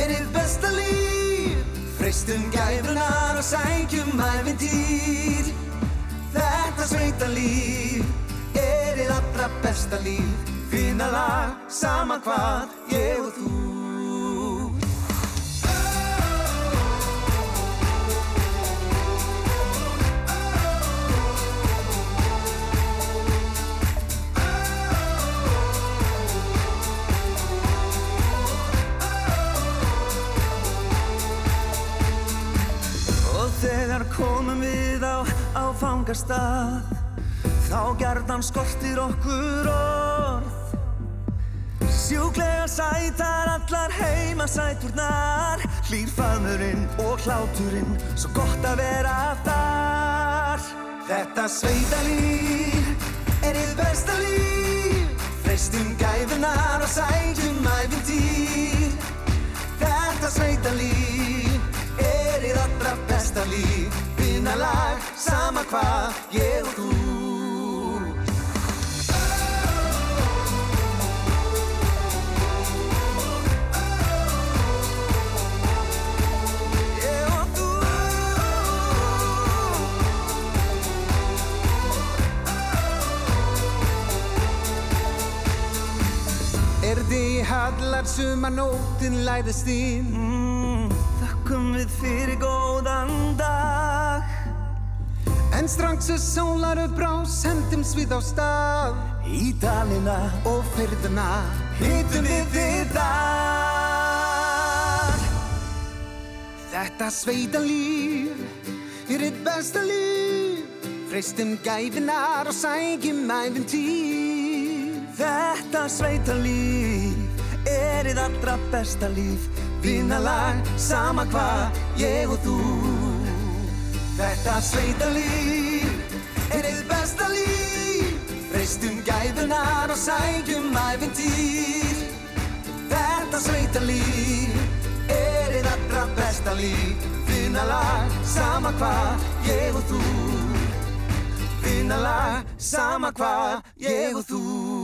er þitt besta líf. Freistum gæfunar og sækjum æfintýr Þetta sveita líf er þitt allra besta líf. Finna lag, sama hvað, ég og þú komum við á áfangastað Þá gerðan skortir okkur orð. Sjúklega sætar allar heima sæturnar Hlýr faðmurinn og hláturinn Svo gott að vera þar. Þetta sveita líf er þitt besta líf. Freistum gæfunar og sækjum æfintýr Þetta sveita líf er þitt allra besta líf Vinnalag, sama hvað, ég og þú. Ég og þú. Er þið hallar sumar nótin læðist inn? Mm, Þakkum við fyrir góðan dag En strax er sólar upp brá sendumst við á stað. Í dalina og fyrðuna Hittum við þið þar Þetta sveita líf er þitt besta líf. Freistum gæfinar og sækjum æfintýr Þetta sveita líf er þið allra besta líf. Vinnalag, sama hvað, ég og þú Þetta sveita líf er þitt besta líf. Freistum gæfunar og sækjum æfintýr Þetta sveita líf er þitt allra besta líf. Vinnalag, sama hvað, ég og þú. Vinnalag, sama hvað, ég og þú